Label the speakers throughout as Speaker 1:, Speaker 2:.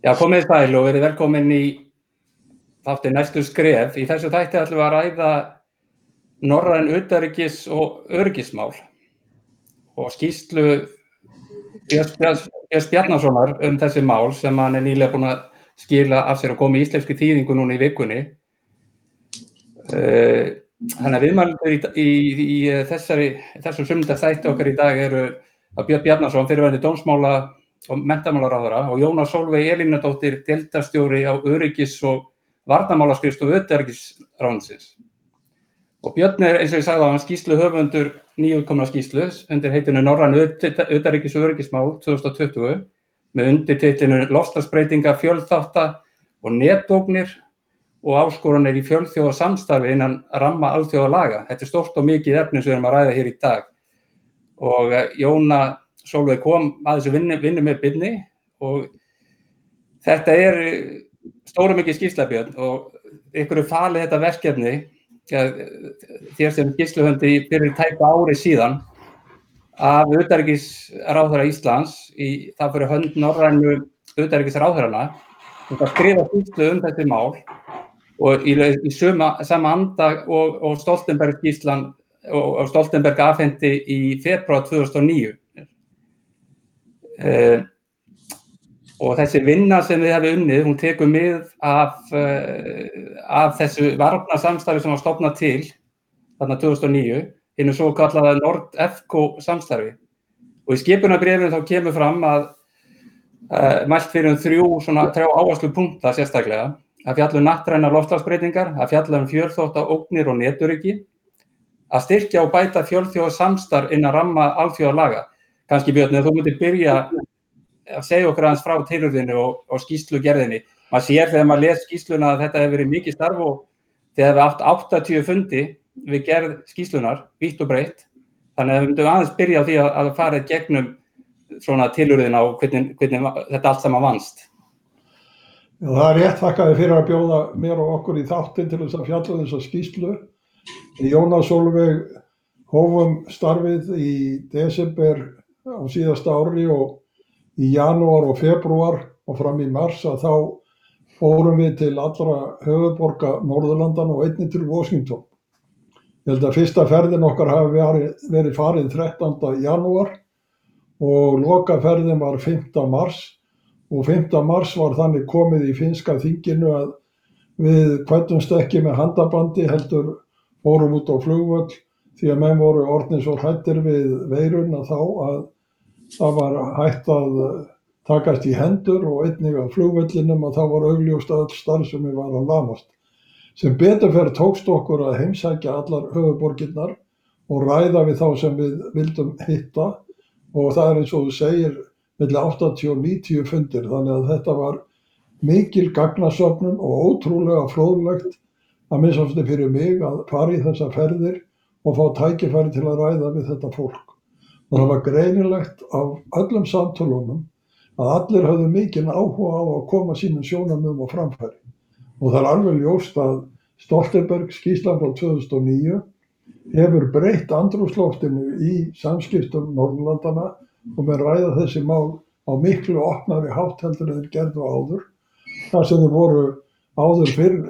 Speaker 1: Já, komið sæl og verið velkomin í þátti næstu skref. Í þessu þætti ætlum við að ræða norræn utaryggis og öryggismál og skýslu Björns Bjarnasonar um þessi mál sem hann er nýlega búin að skila af sér og koma í íslenski þýðingu núna í vikunni. Þannig að viðmælendur í, í, í þessari, þessum sumnda þætti okkar í dag eru að Björn Bjarnason, fyrirvændi dómsmála og mentamálaráðara og Jónas Solveig Elínadóttir, deltastjóri á öryggis og varnamálaskrifstofu utanríkisráðuneytisins. Og Björn er, eins og ég sagði á hann, skýslu höfundur nýjútkomna skýslu undir heitinu Norræn utanríkis og öryggismál 2020 með undirtitinu Loftslagsbreytinga, fjölþátta og netógnir og áskoranir í fjölþjóða samstarfi innan ramma alþjóða laga. Þetta er stort og mikið efni sem við erum að ræða hér í dag. Og Jóna Solveig kom að þessu vinnu, vinnu með byrni og þetta er stóru mikið skýrslabjörn og ykkur er falið þetta verkefni þér sem skýrsluhöndi fyrir tæpa ári síðan af utarrikisráðara Íslands í það fyrir hönd norrænu utarrikisráðarana og það skrifa skýrslu um þessi mál og í, í suma, sama anda og, og Stoltenberg skýrslan og, og Stoltenberg afhendi í februar 2009 Uh, og þessi vinna sem við hefum unnið, hún tekur mið af, uh, af þessu varfnarsamstarfi sem var stopnað til þarna 2009, hinn og svo kallaða Nord-EFCO samstarfi. Og í skipunabrefinu þá kemur fram að uh, mælt fyrir um þrjú trjá áherslu punkta sérstaklega. Að fjalla um nattræna loftslagsbreytingar, að fjalla um fjölþótta ógnir og neturiki, að styrkja og bæta fjölþjóða samstarf innan ramma alþjóða laga kannski Björn, þú myndir byrja að segja okkur aðeins frá tilurðinu og, og skýslugerðinni. Maður sér þegar maður les skýsluna að þetta hefur verið mikið starf og þegar við haft 80 fundi við gerð skýslunar, vitt og breytt. Þannig að við myndum aðeins byrja á því að, að fara gegnum svona tilurðina og hvernig, hvernig þetta allt saman vannst.
Speaker 2: Já, það er rétt þakkaði fyrir að bjóða mér og okkur í þáttin til þess að fjalla þess að skýslu. Jónas Solveig hófum starfið í desember á síðasta ári og í janúar og februar og fram í mars að þá fórum við til allra höfuborga Norðurlandan og einni til Washington. Ég held að fyrsta ferðin okkar hafi verið, verið farið 13. janúar og lokaferðin var 5. mars og 5. mars var þannig komið í finska þinginu að við kvætumst ekki með handabandi heldur fórum út á flugvöld því að menn voru orðin svo hrættir við veiruna þá að það var hægt að takast í hendur og einnig á flugvellinum að það var augljóst að öll starfsemi var að lamast. Sem betur fyrir tókst okkur að heimsækja allar höfuborginnar og ræða við þá sem við vildum hitta. Og það er eins og þú segir millir 80 og 90 fundir. Þannig að þetta var mikil gagnasöfnun og ótrúlega fróðlegt að minnstofni fyrir mig að fara í þessa ferðir og fá tækifæri til að ræða við þetta fólk. Og það var greinilegt af öllum samtölunum að allir höfðu mikinn áhuga á að koma sínum sjónamöðum á framfæri. Og það er alveg ljóst að Stoltenberg skýslan frá 2009 hefur breytt andrúsloftinu í samskiptum Norrlandana og með ræða þessi mál á miklu opnari hátteldur en þeir gerðu áður. Það sem þeir voru áður fyrir,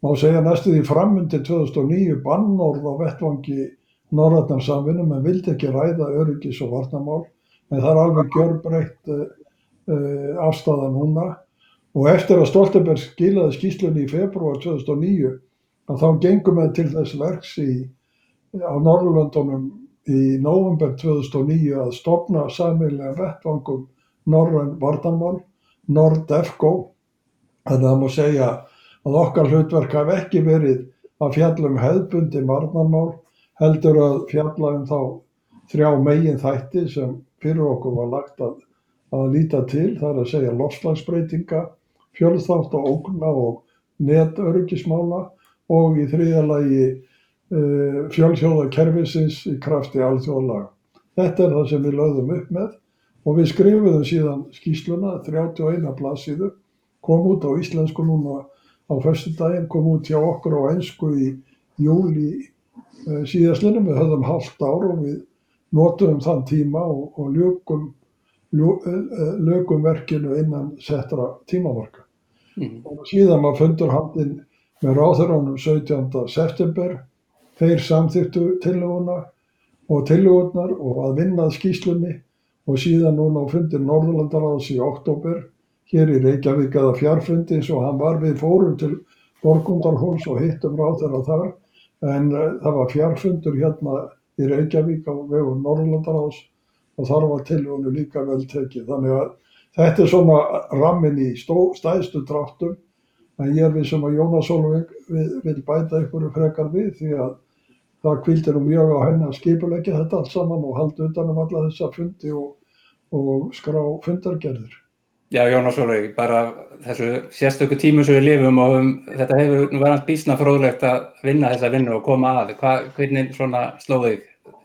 Speaker 2: má segja næstu því framundi 2009 bannorð á vettvangi norrænarsamvinnu, menn vildi ekki ræða öryggis og varnamál, en það er alveg gjörbreytt uh, uh, afstæða núna. Og eftir að Stoltenberg skilaði skýslunni í februar 2009 að þá gengum við til þess verks í, á Norrlöndunum í november 2009 að stopna sameiginlega vettvangum Norræn varnamál, Nord-EFCO, að það má segja að okkar hlutverk hafi ekki verið að fjallum hefðbundi varnamál heldur að fjalla um þá þrjá megin þætti sem fyrir okkur var lagt að, að líta til, það er að segja lofslagsbreytinga, fjölþátt og ógna og netöryggismála og í þriðja lagi uh, fjölþjóðakerfisins í krafti alþjóðlaga. Þetta er það sem við lögðum upp með og við skrifuðum síðan skýsluna 31 blaðsíðu, kom út á íslensku núna á förstu daginn, kom út hjá okkur á einsku í júli Eh, síðastlinnum. Við höfðum halvt ár og við notuðum þann tíma og, og ljúkum lögum verkinu innan settra tímamarka.
Speaker 1: Mhm.
Speaker 2: Og síðan var fundur haldinn með ráðherranum 17. september. Þeir samþyktu tillöguna og tillögurnar og að vinnað skýslunni og síðan núna á fundir Norðurlandaráðs í oktober hér í Reykjavík eða fjarfundi eins og hann var við fórum til Borgundarhóls og hittum ráðherra þar en uh, það var fjarfundur hérna í Reykjavík á vegum Norðurlandaráðs og þar var tillögunni líka vel tekið. Þannig að þetta er svona rammin í stó, stæðstu dráttum en ég er við sem að Jónas Olvig vil bæta ykkur frekar við því að það kvildir nú mjög á henni að skipulegja þetta allt saman og halda utanum alla þessa fundi og, og skrá fundargerðir.
Speaker 1: Já, Jónas Olvig, bara þessu sérstöku tímu sem við lifum og um, þetta hefur nú verið bísna fróðlegt að vinna þessa vinnu og koma að. Hva, hvernig svona slóðið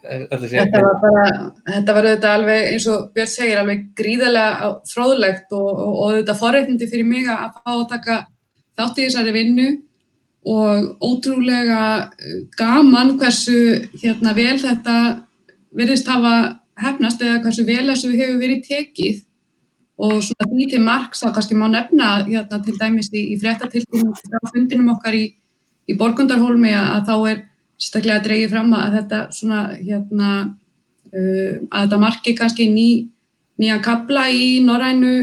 Speaker 1: öllu sér?
Speaker 3: Þetta var bara, þetta var auðvitað alveg eins og Björn segir alveg gríðarlega fróðlegt og, og, og auðvitað forreitindi fyrir mig að fá að taka þátt í þessari vinnu og ótrúlega gaman hversu hérna vel þetta verðist hafa hefnast eða hversu vel þessu hefur verið tekið og svona því til marks þá kannski má nefna hérna til dæmis í, í fréttatilkynum frá fundinum okkar í, í Borgundarhólmi að, þá er sérstaklega að dreyja fram að þetta svona hérna uh, að þetta marki kannski ný, nýja kabla í Norrænu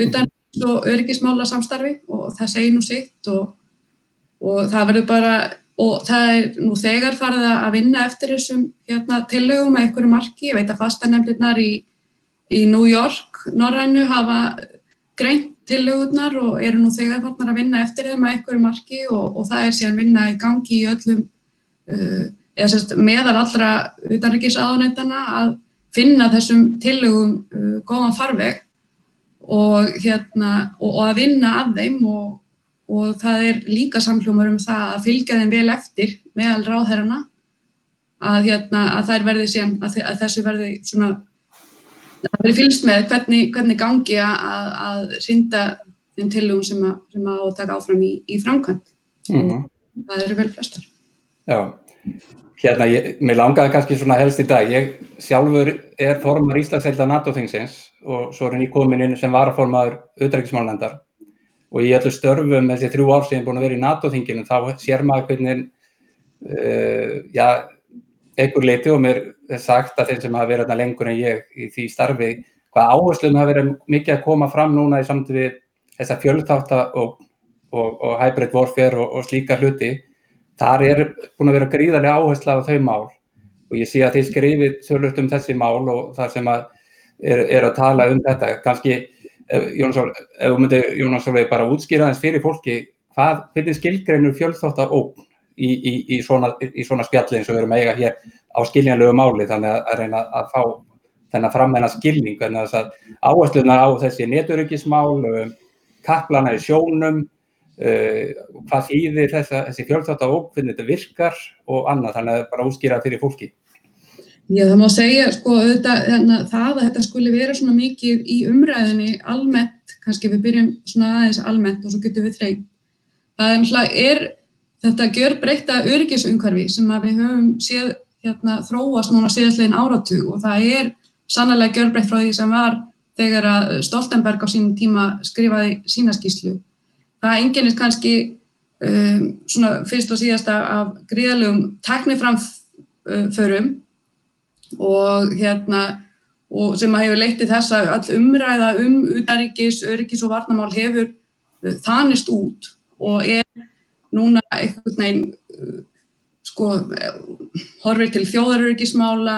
Speaker 3: utan og öryggismála samstarfi og það segir nú sitt og, og það verður bara og það er nú þegar farið að vinna eftir þessum hérna, tillögum að einhverju marki, ég veit að fastanemndirnar í, í New York, Norrænu hafa greint tillögurnar og eru nú þegar farnar að vinna eftir þeim að einhverju marki og, og það er síðan vinna í gangi í öllum uh, eða sérst meðal allra utanryggisáðunættana að finna þessum tillögum uh, góðan farveg og, hérna, og, og að vinna að þeim og, og það er líka samhljómar um það að fylgja þeim vel eftir meðal ráðherrana að, hérna, að verði síðan, að þessu verði svona, að verði fylgst með hvernig, hvernig gangi að, að synda þeim tillögum sem að, sem að taka áfram í, í framkvæmt.
Speaker 1: Mm.
Speaker 3: Það eru vel flestar.
Speaker 1: Já, hérna, ég, mér langaði kannski svona helst í dag. Ég sjálfur er formar Íslandsselda NATO-þingsins og svo er henni komin inn sem varaformaður auðrækismálnendar og í öllu störfum þessi þrjú ár sem ég er búin að vera í NATO-þinginu þá sér maður hvernig uh, já, einhver leiti og mér er sagt að þeir sem hafa verið lengur en ég í því starfi hvað áherslum hafa verið mikið að koma fram núna í samt við þessa fjölþáta og, og, og hybrid warfare og, og slíka hluti þar er búin að vera gríðarlega áhersla á þau mál. Og ég sé að þeir skrifið þörlut um þessi mál og það sem að er, er að tala um þetta. Kannski Jónas Sólveig bara útskýra þess fyrir fólki hvað, hvernig skilgreinur fjölþáttar ógn í, í, í, svona, í svona spjalli eins og við erum að eiga hér á skiljanlegu máli þannig að, að reyna að fá þennan frammenna skilning þannig að áherslunar á þessi neturökismál, um, kaplana í sjónum, uh, hvað þýðir þessa, þessi fjölþáttar hvernig þetta virkar og annað þannig að bara útskýra fyrir fólki.
Speaker 3: Já, það má segja, sko, auðvitað, það að þetta skuli vera svona mikið í umræðinni almennt, kannski við byrjum svona aðeins almennt og svo getum við þreim. Það er þetta gjör breyta öryggisumhverfi sem við höfum séð hérna þróast núna síðastlegin áratug og það er sannlega gjör breytt frá því sem var þegar að Stoltenberg á sínum tíma skrifaði sína skýslu. Það enginnist kannski um, svona fyrst og síðasta af gríðalegum tekniframförum og hérna og sem að hefur leitt til þess að all umræða um utaríkis, öryggis og varnamál hefur þanist út og er núna einhvern veginn sko horfir til þjóðaröryggismála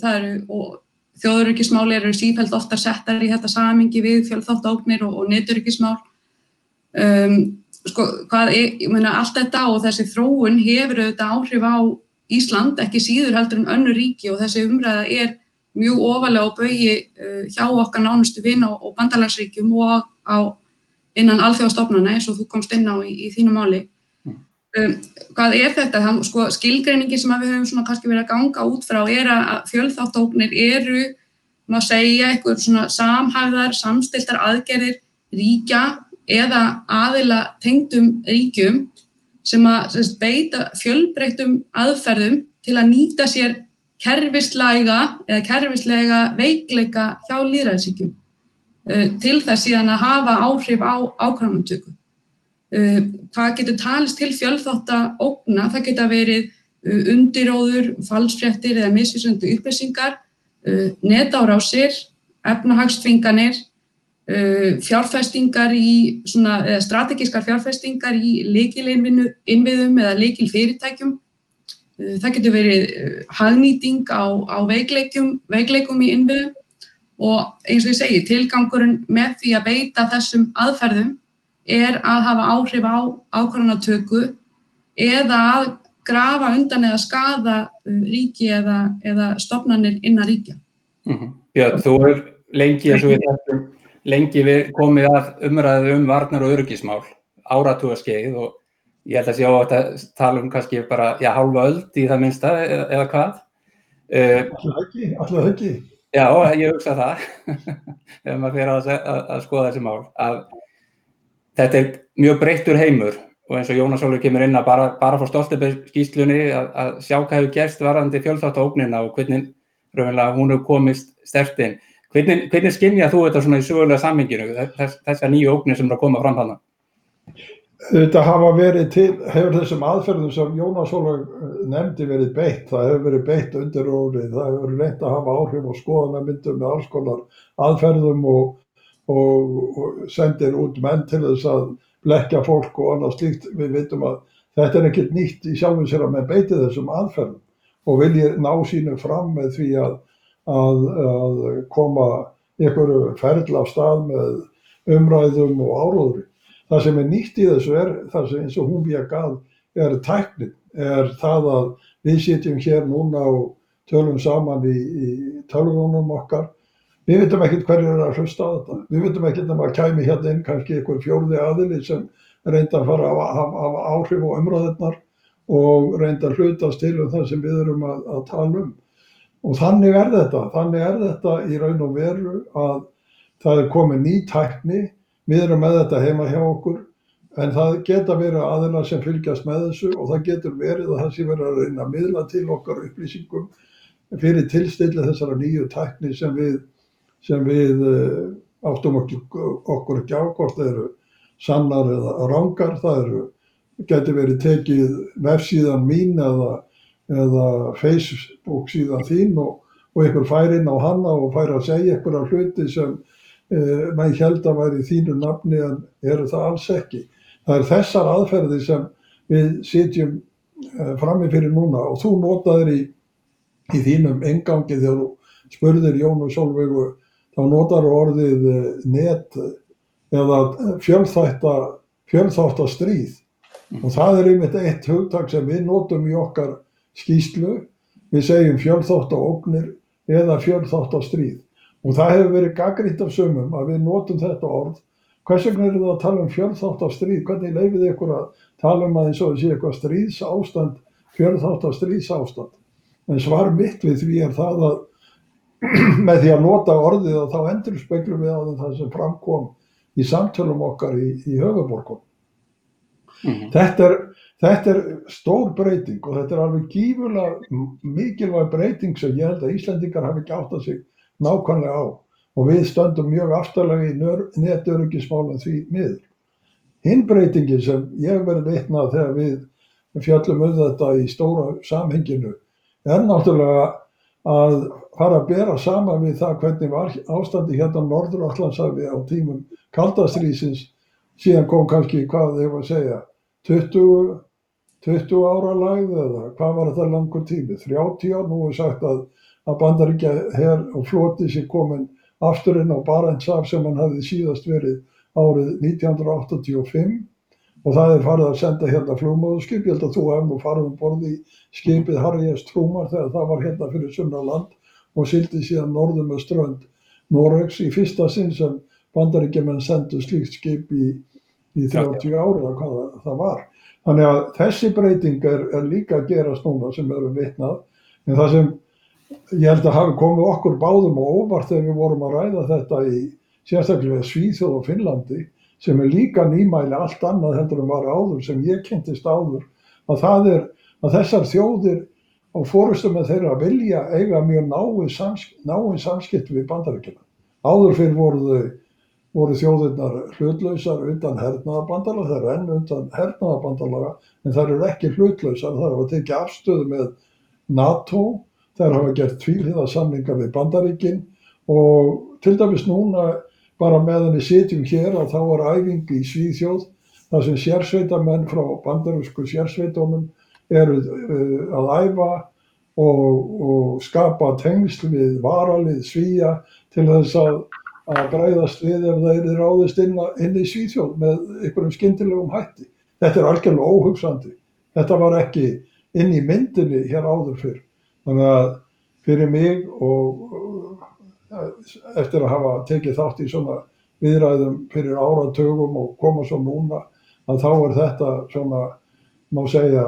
Speaker 3: það eru og þjóðaröryggismáli eru sífælt oftar settar í þetta samingi við fjölþáttáknir og, og neturöryggismál um, sko hvað er, ég meina allt þetta og þessi þróun hefur auðvitað áhrif á Ísland ekki síður heldur en önnu ríki og þessi umræða er mjög ofalega á baugi uh, hjá okkar nánustu vinn og, og bandalagsríkjum og á innan alþjóðastofnana eins og þú komst inn á í, í þínu máli. Um, hvað er þetta? Það, sko, skilgreiningi sem við höfum kannski verið að ganga út frá er að fjölþáttóknir eru, maður segja, eitthvað svona samhæðar, samstiltar aðgerðir ríkja eða aðila tengdum ríkjum sem að sem beita fjölbreyttum aðferðum til að nýta sér kerfislæga eða kerfislega veikleika hjá líðræðsíkjum uh, til þess síðan að hafa áhrif á ákvæmumtöku. Uh, hvað getur talist til fjölþátta ógna? Það geta verið uh, undiróður, falsfréttir eða misvísöndu upplýsingar, netárásir, efnahagsþvinganir, fjárfestingar í svona, eða strategískar fjárfestingar í líkilinnviðum eða líkilfyrirtækjum. Það getur verið hagnýting á, á veikleikum, veikleikum í innviðum og eins og ég segi, tilgangurinn með því að beita þessum aðferðum er að hafa áhrif á ákvarðanatöku eða að grafa undan eða skada uh, ríki eða, eða stopnarnir innan ríkja.
Speaker 1: Mm -hmm. Já, þú er lengi, við, lengi við komið að umræðu um varnar og öryggismál, áratugaskeið og ég held að sé á að tala um kannski bara, já, hálfa öll í það minnsta eða, eða hvað.
Speaker 2: Alltaf ekki, alltaf ekki.
Speaker 1: Já, ég hugsa það, ef maður fyrir að, að, að skoða þessi mál, að þetta er mjög breyttur heimur og eins og Jónas Óli kemur inn að bara, bara fór Stoltenberg skýslunni að, að sjá hvað hefur gerst varandi fjölþáttóknina og hvernig hún hefur komist stertinn. Hvernig, hvernig skinnja þú þetta svona í sögulega samminginu, þess, þessar nýju óknir sem er að koma fram þannig?
Speaker 2: Þetta hafa verið til, hefur þessum aðferðum sem Jónas Ólaug eh, nefndi verið beitt, það hefur verið beitt undir órið, það hefur verið reynd að hafa áhrif og skoðanamyndum með alls konar aðferðum og, og, og sendir út menn til þess að blekja fólk og annað slíkt. Við veitum að þetta er ekkert nýtt í sjálfum sér að með beiti þessum aðferðum og viljið ná sínu fram með því að, að, að koma einhverju ferðla á stað með umræðum og áróðri. Það sem er nýtt í þessu er, það sem eins og hún við að gaf, er tæknin, er það að við sitjum hér núna og tölum saman í, í tölvunum okkar. Við veitum ekkert hverju er að hlusta á þetta. Við veitum ekkert að maður kæmi hérna inn kannski einhver fjórði aðili sem reynda að fara að hafa áhrif á umræðirnar og reynda að hlutast til um það sem við erum að, að tala um. Og þannig er þetta. Þannig er þetta í raun og veru að það er komið ný tækni Við erum með þetta heima hjá okkur en það geta verið aðilar sem fylgjast með þessu og það getur verið að það sé verið að reyna að miðla til okkar upplýsingum fyrir tilstilli þessara nýju tækni sem við, sem við uh, áttum okkur, ekki á hvort það eru sannar eða rángar. Það getur verið tekið vefsíðan mín eða, eða Facebook síðan þín og, og einhver fær inn á hana og fær að segja einhverja hluti sem Eh, maður held að væri þínu nafni en eru það alls ekki. Það er þessar aðferði sem við sitjum eh, frammi fyrir núna og þú notaður í, í þínum engangi þegar þú spurðir Jón og Solveigu þá notar orðið eh, net eða fjölþáttastríð og það er einmitt eitt hugtak sem við notum í okkar skýslu. Við segjum fjölþáttaóknir eða fjölþáttastríð. Og það hefur verið gaggrínt af sumum að við notum þetta orð. Hvers vegna eru það að tala um fjörþátt af stríð? Hvernig leifið ykkur að tala um að eins og þessi eitthvað stríðsástand, fjörþátt af stríðsástand? En svar mitt við því er það að með því að nota orðið og þá endur speklum við á það sem framkom í samtölum okkar í, í höfuborgum. Mm -hmm. þetta, er, þetta er stór breyting og þetta er alveg gífurlega mikilvæg breyting sem ég held að Íslandingar hafi ekki átt að sig nákvæmlega á og við stöndum mjög aftalega í netöryggismálum því miður. Hinnbreytingin sem ég hef verið veitnað þegar við fjallum um þetta í stóra samhenginu er náttúrulega að fara að bera sama við það hvernig var ástandi hérna Norður-Allandshafi á tímum kaldastrýsins síðan kom kannski hvað þau var að segja 20, 20 ára lagð eða hvað var þetta langur tími? 30 ár, nú er sagt að að Bandaríkja her og floti sé komin aftur inn á Barentshaf sem hann hafði síðast verið árið 1985 og það er farið að senda hérna flugmóðuskip, ég held að þú hefði nú farið um borði skipið Harry S. Truman þegar það var hérna fyrir Sunnaland og sildi síðan norðum með strönd Noregs í fyrsta sinn sem bandaríkjumenn sendu slíkt skip í, í 30 ára eða hvað það, var. Þannig að þessi breyting er, er líka að gerast núna sem við erum vitnað en það sem ég held að hafi komið okkur báðum og óvart þegar við vorum að ræða þetta í sérstaklega Svíþjóð og Finnlandi sem er líka nýmæli allt annað heldur en var áður sem ég kynntist áður að það er að þessar þjóðir og fórustum með þeirra vilja eiga mjög náin sams, samskipti við bandaríkjana. Áður fyrir voru, voru þjóðirnar hlutlausar undan hernaðabandala, þeir eru enn undan hernaðabandalaga, en þeir eru ekki hlutlausar, þeir hafa tekið afstöðu með NATO, þeir hafa gert tvíliða samlinga við bandaríkin og til dæmis núna bara meðan við sitjum hér að þá er æfing í Svíþjóð þar sem sérsveitamenn frá bandarísku sérsveitónum eru uh, að æfa og, og skapa tengsl við varalið svíja til þess að, að græðast við ef þeir eru ráðist inn, inn í Svíþjóð með einhverjum skyndilegum hætti. Þetta er algjörlega óhugsandi. Þetta var ekki inn í myndinni hér áður fyrr. Þannig að fyrir mig og eftir að hafa tekið þátt í svona viðræðum fyrir áratögum og koma svo núna að þá er þetta svona, má segja,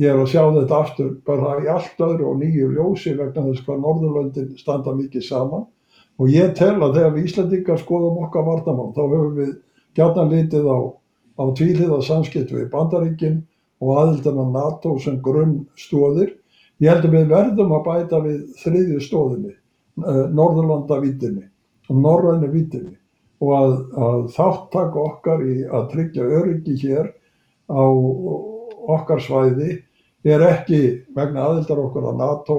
Speaker 2: ég er að sjá þetta aftur bara í allt öðru og nýju ljósi vegna þess hvað Norðurlöndin standa mikið saman og ég tel að þegar við Íslandingar skoðum okkar vartamál þá höfum við gætna litið á, á tvíliða samskipt við Bandaríkin og aðildana NATO sem grunn stóðir. Ég held að við verðum að bæta við þriðju stóðinni, eh, Norðurlandavítinni og Norræni vítinni og að, að þáttak okkar í að tryggja öryggi hér á okkar svæði er ekki vegna aðildar okkar að NATO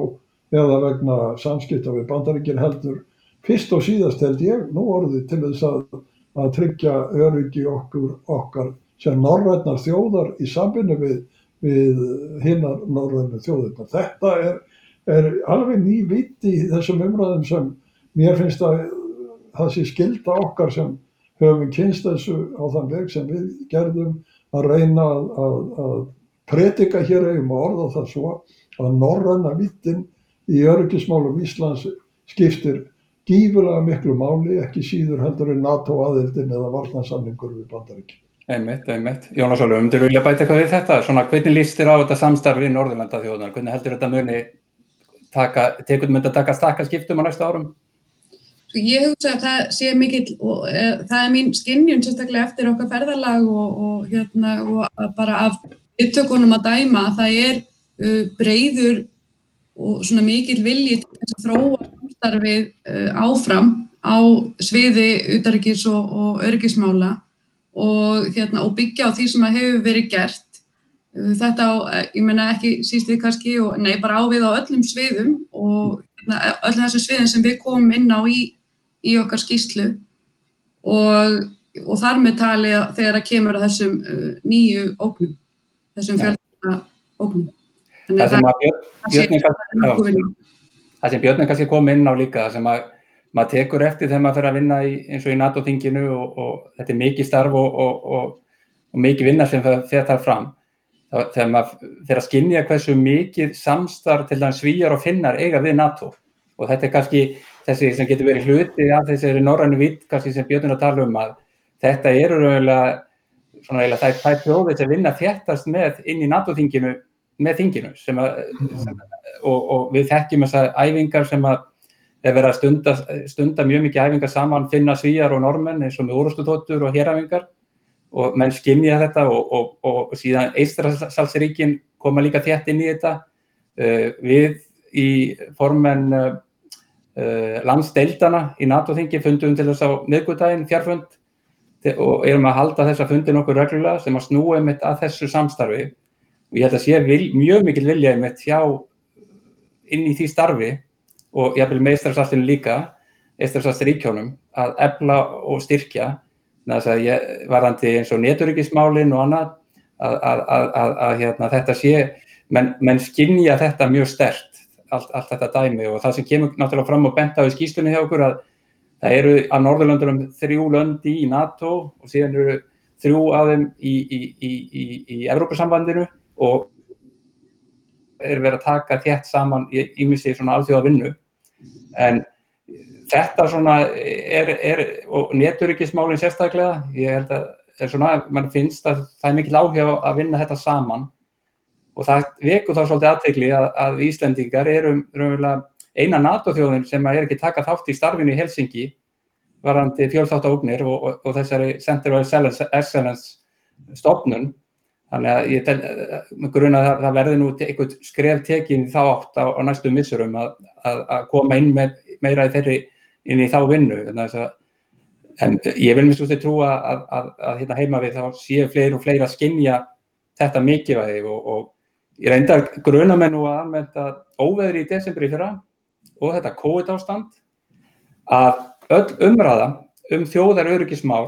Speaker 2: eða vegna samskipta við bandaríkinn heldur. Fyrst og síðast held ég nú orðið til þess að, að tryggja öryggi okkur, okkar sem norrætnar þjóðar í sambinu við, við hinnar norrætnar þjóðirna. Þetta er, er alveg ný vitt í þessum umræðum sem mér finnst að það sé skilda okkar sem höfum kynst þessu á þann veg sem við gerðum að reyna að, að, að predika hér eigum og orða það svo að norranna vittin í öryggismálum Íslands skiptir gífurlega miklu máli, ekki síður heldur en NATO aðildin eða varnarsamlingur við bandaríkjum.
Speaker 1: Einmitt, einmitt. Jónas Ólu, um til vilja bæta eitthvað við þetta? Svona, hvernig líst þér á þetta samstarfi í Norðurlanda þjóðunar? Hvernig heldur þetta muni taka, tekur myndi að taka stakka skiptum á næsta árum?
Speaker 3: Sko, ég hugsa að það sé mikill og e, það er mín skinnjun sérstaklega eftir okkar ferðarlag og, og, hérna, og bara af upptökunum að dæma að það er uh, breyður og svona mikill vilji til þess að þróa samstarfið uh, áfram á sviði utaríkis og, og öryggismála og, hérna, og byggja á því sem að hefur verið gert. Þetta á, ég menna ekki síst við kannski, og, nei bara á við á öllum sviðum og hérna, öllum þessum sviðum sem við komum inn á í í okkar skýslu og, og þar með tali þegar það kemur að þessum uh, nýju ógnum, þessum fjölda ógnum.
Speaker 1: Það sem, það sem Björn er kannski komið inn á líka, það sem að maður tekur eftir þegar maður fyrir að vinna í, eins og í NATO-tinginu og, og þetta er mikið starf og, og mikið vinna sem fer þar fram. Þegar maður fyrir að skinja hversu mikið samstarf til þannig svíjar og finnar eiga við NATO. Og þetta er kannski þessi sem getur verið hluti af þessari norrannu vitt kannski sem Björn að tala um að þetta eru raunverulega svona eiginlega það er tætt prófið sem vinna þjættast með inn í NATO-þinginu með þinginu sem að, sem, og, og við þekkjum þessar æfingar sem að er verið að stunda, stunda mjög mikið æfingar saman finna svíjar og normenn eins og með úrústutóttur og héræfingar og menn skimja þetta og, og, og síðan Eistrasalsríkin koma líka þjætt inn í þetta. Uh, við í formen uh, landsdeildana í NATO-þingi fundum til þess á miðgutægin fjárfund og erum að halda þessa fundin okkur reglulega sem að snúa einmitt að þessu samstarfi. Og ég held að sé vil, mjög mikil vilja einmitt hjá inn í því starfi og ég hafði með Íslandsastinu líka Íslandsastríkjónum að ebla og styrkja að varandi eins og neturikismálin og annað að, hérna, þetta sé menn, menn skinnja þetta mjög stert allt, allt þetta dæmi. Og það sem kemur náttúrulega fram og bent á í skýstunni hjá okkur að það eru af Norðurlöndunum þrjú löndi í NATO og síðan eru þrjú af þeim í, í, í, í Evrópussambandinu og er verið að taka þétt saman í mjög sér svona alþjóða vinnu en þetta svona er, er og neturíkismálinn sérstaklega ég held að svona, mann finnst að það er mikil áhug að vinna þetta saman. Og það vekur þá svolítið aðtegli að, að Íslandingar eru eina NATO-þjóðin sem er ekki taka þátt í starfinu í Helsingi varandi fjölþátt ágnir og, og, og þessari Center of Excellence stofnun. Þannig að ég tel, með grunn að það, það verði nú eitthvað skref tekin þá átt á, á næstu missurum að, að, að koma inn með meira í þeirri inn í þá vinnu. Að, en ég vil út í trúa að, að hérna heima við þá séu fleiri og fleiri að skinja þetta mikilvægi og, og ég reyndar gruna með nú að anvenda óveðri í desembri fyrra og þetta COVID ástand að öll umræða um þjóðar öryggismál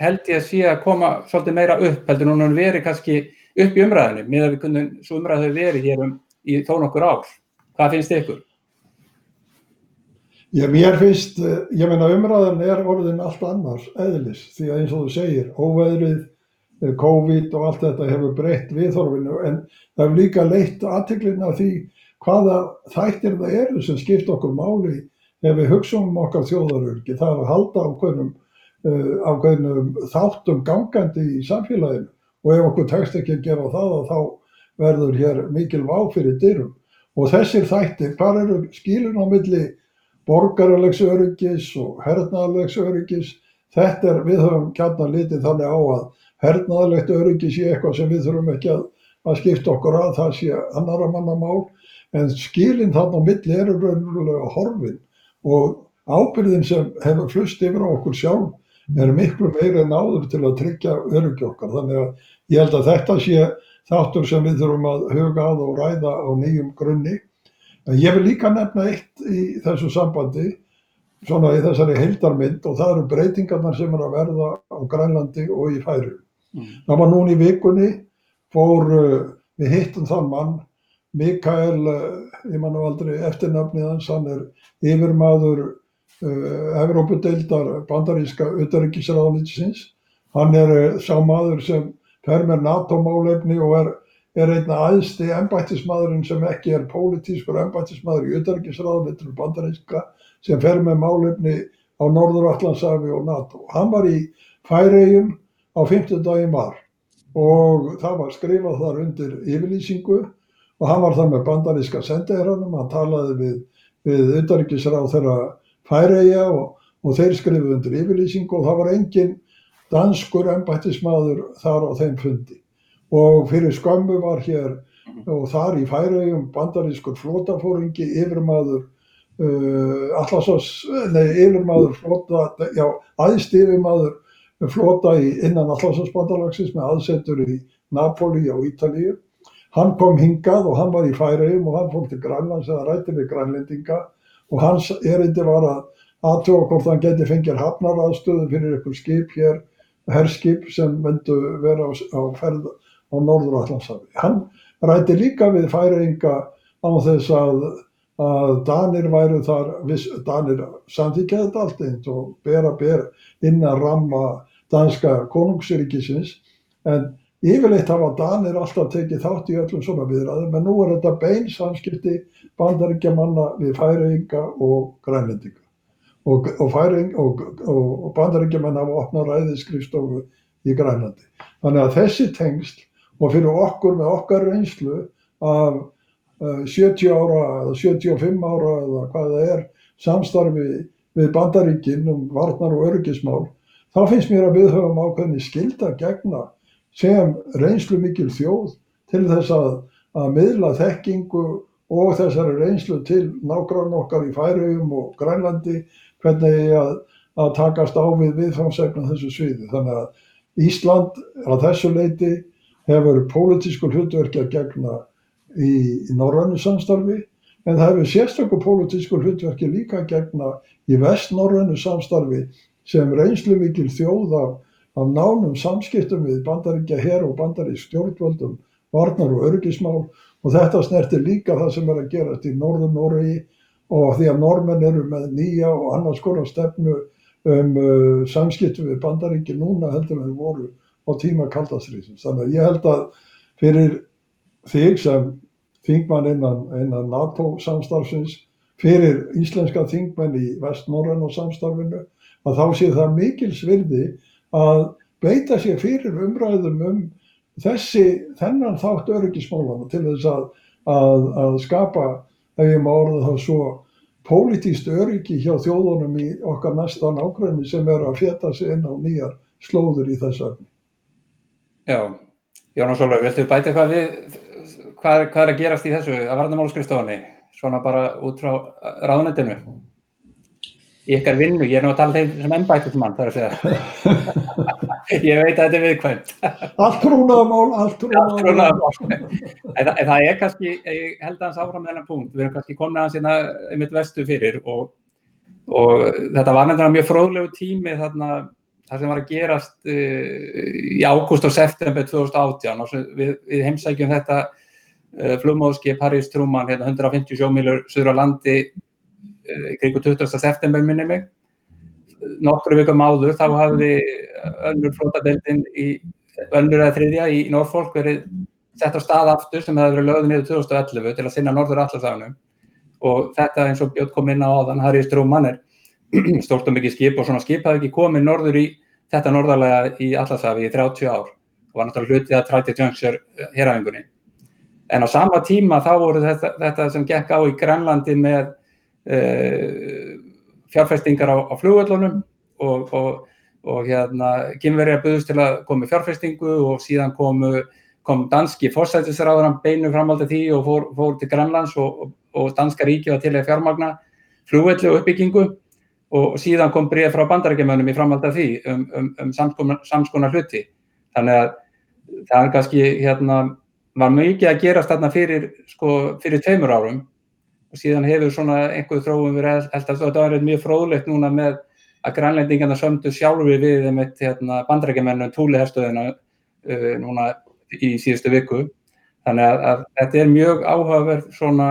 Speaker 1: held ég að sé að koma svolítið meira upp heldur núna en veri kannski upp í umræðinu með að við kunnum svo umræðu verið hér um í þó nokkur ár. Hvað finnst ykkur?
Speaker 2: Mér finnst, ég meina umræðan er orðin allt annars eðlis því að eins og þú segir, óveðrið, COVID og allt þetta hefur breytt viðhorfinu en það hefur líka leitt aðteglina því hvaða þættir það eru sem skipt okkur máli ef við hugsaum um okkar þjóðarörgi. Það er að halda ákveðnum Uh, ákveðnum þáttum gangandi í samfélaginu og ef okkur tekst ekki að gera það þá verður hér mikil vá fyrir dyrum og þessir þættir, hvað eru skilun á milli borgaralegs öryggis og hernaðalegs öryggis þetta er, við höfum kjarnar litið þannig á að hernaðalegt öryggis sé eitthvað sem við þurfum ekki að, að skipta okkur að, það sé annara manna mál en skilin þannig á milli eru raunverulega horfin og ábyrðin sem hefur flust yfir á okkur sjálf er miklu meira en áður til að tryggja öryggi okkar. Þannig að ég held að þetta sé þáttur sem við þurfum að huga að og ræða á nýjum grunni. En ég vil líka nefna eitt í þessu sambandi, svona í þessari heildarmynd og það eru breytingarnar sem er að verða á Grænlandi og í Færu. Mm. Það var núni í vikunni, fór uh, við hittum þann mann, Mikael, uh, ég mann á aldrei eftirnafnið hans, hann er yfirmaður uh, Evrópudeildar bandaríska utanrikisráðnitsins. Hann er uh, sá maður sem fer með NATO-málefni og er, er einna aðsti ennbættismadurinn sem ekki er pólitískur ennbættismadur í utanrikisráðnitsinu bandaríska sem fer með málefni á Norður-Allandsafi og NATO. Hann var í Færegjum á 50 daginn var og það var skrifað þar undir yfirlýsingu og hann var þar með bandaríska sendeherranum, hann talaði við, við utanrikisráð þeirra Færeia og, og þeir skrifuð undir yfirlýsingu og það var engin danskur embættismadur þar á þeim fundi. Og fyrir skömmu var hér og þar í Færeium bandarískur flótafóringi yfirmaður uh, Allarsós, nei yfirmaður flóta, já aðst yfirmaður flóta í innan Allarsósbandalagsins með aðsetur í Napoli og Ítalíu. Hann kom hingað og hann var í Færeium og hann fór til Grænlands eða rætti við grænlendinga og hans erindi var að aðtóa hvort hann geti fengið hafnaraðstöðu fyrir einhver skip hér, herrskip sem myndu vera á, á ferð á Norður-Allandshafi. Hann rætti líka við færinga á þess að, að Danir væru þar, viss, Danir samþykjaði þetta allt eins og ber að ramma danska konungsríkisins en Yfirleitt hafa Danir alltaf tekið þátt í öllum svona viðræðum en nú er þetta bein samskipti bandaríkjamanna við færinga og grænlendinga. Og, og, og, og bandaríkjaman hafa opnað ræðiskrifstofu í Grænlandi. Þannig að þessi tengsl og fyrir okkur með okkar reynslu af uh, 70 ára eða 75 ára eða hvað það er samstarfi við bandaríkin um varnar og örgismál, þá finnst mér að við höfum ákveðni skilda gegna sem reynslu mikil þjóð til þess að, að miðla þekkingu og þessari reynslu til nágrann okkar í Færögum og Grænlandi hvernig að, að takast á við viðfangsefna þessu sviði. Þannig að Ísland á þessu leiti hefur pólitískur hlutverki að gegna í, norrannu samstarfi en það hefur sérstaklega pólitískur hlutverki líka að gegna í vestnorrannu samstarfi sem reynslu mikil þjóð af af nánum samskiptum við bandaríkja hér og bandarísk stjórnvöldum varnar og örgismál og þetta snertir líka það sem er að gerast í norðun Noregi og því að normenn eru með nýja og annars skora stefnu um uh, samskiptum við bandaríkja núna heldur en voru á tíma kaldastriðsins. Þannig að ég held að fyrir þig sem þingmann innan, innan NATO samstarfsins, fyrir íslenska þingmenn í vest-norræna samstarfinu, að þá sé það mikil svirði að beita sér fyrir umræðum um þessi, þennan þátt öryggismálana til þess að, að, að skapa, ef ég má orða það svo, pólitíst öryggi hjá þjóðunum í okkar næsta nákvæmni sem er að fjeta sig inn á nýjar slóður í þessu öfni.
Speaker 1: Já, Jónas Ólfur, viltu bæta eitthvað við hvað, hvað er að gerast í þessu að varnamálskristofunni, svona bara út frá ráðnendinu? Í ykkar vinnu, ég er nú að tala þeim sem ennbættismann, það er að segja. ég veit að þetta er viðkvæmt.
Speaker 2: Allt trúnaðamál, allt
Speaker 1: trúnaðamál. en, en það er kannski, ég held að hans áfram þennan punkt, við erum kannski komin aðeins hérna einmitt vestu fyrir og, og þetta var nefnilega mjög fróðlegu tími þarna það sem var að gerast uh, í ágúst og september 2018 og við, við heimsækjum þetta uh, flugmóðskip Harrys Truman, hérna 150 sjómílur söður á landi uh, kring 20. september minni mig nokkru vikum áður þá hafði önnur flótadeildin í önnur eða þriðja í Norfolk verið sett á stað aftur sem hefði verið lögðið niður 2011 til að sinna Norður Allarsafnum og þetta eins og Björn kom inn á áðan Harrys Truman er stórt og mikið skip og svona skip hafði ekki komið norður í þetta norðarlega í Allarsafi í 30 ár og var náttúrulega hlutið að Træti Juncture héræfingunni. En á sama tíma þá voru þetta, þetta sem gekk á í Grænlandi með uh, fjárfestingar á, á flugvöldunum og, og, og hérna kynverið að buðust til að koma fjárfestingu og síðan komu, kom danski fórsættisraðurann beinu framhaldi því og fór, fór til Grænlands og, og danska ríki var til að fjármagna flugvöldu og uppbyggingu og síðan kom bregð frá bandarækjumönum í framhald af því um, um, um samskonar, hluti. Þannig að það er kannski, hérna, var mikið að gerast þarna fyrir, sko, fyrir tveimur árum og síðan hefur svona einhverju þróum verið held að þetta var mjög fróðlegt núna með að grænlendingarna sömdu sjálfi við með hérna, bandarækjumennum túliherstöðina uh, núna í síðustu viku. Þannig að, að þetta er mjög áhugaverð svona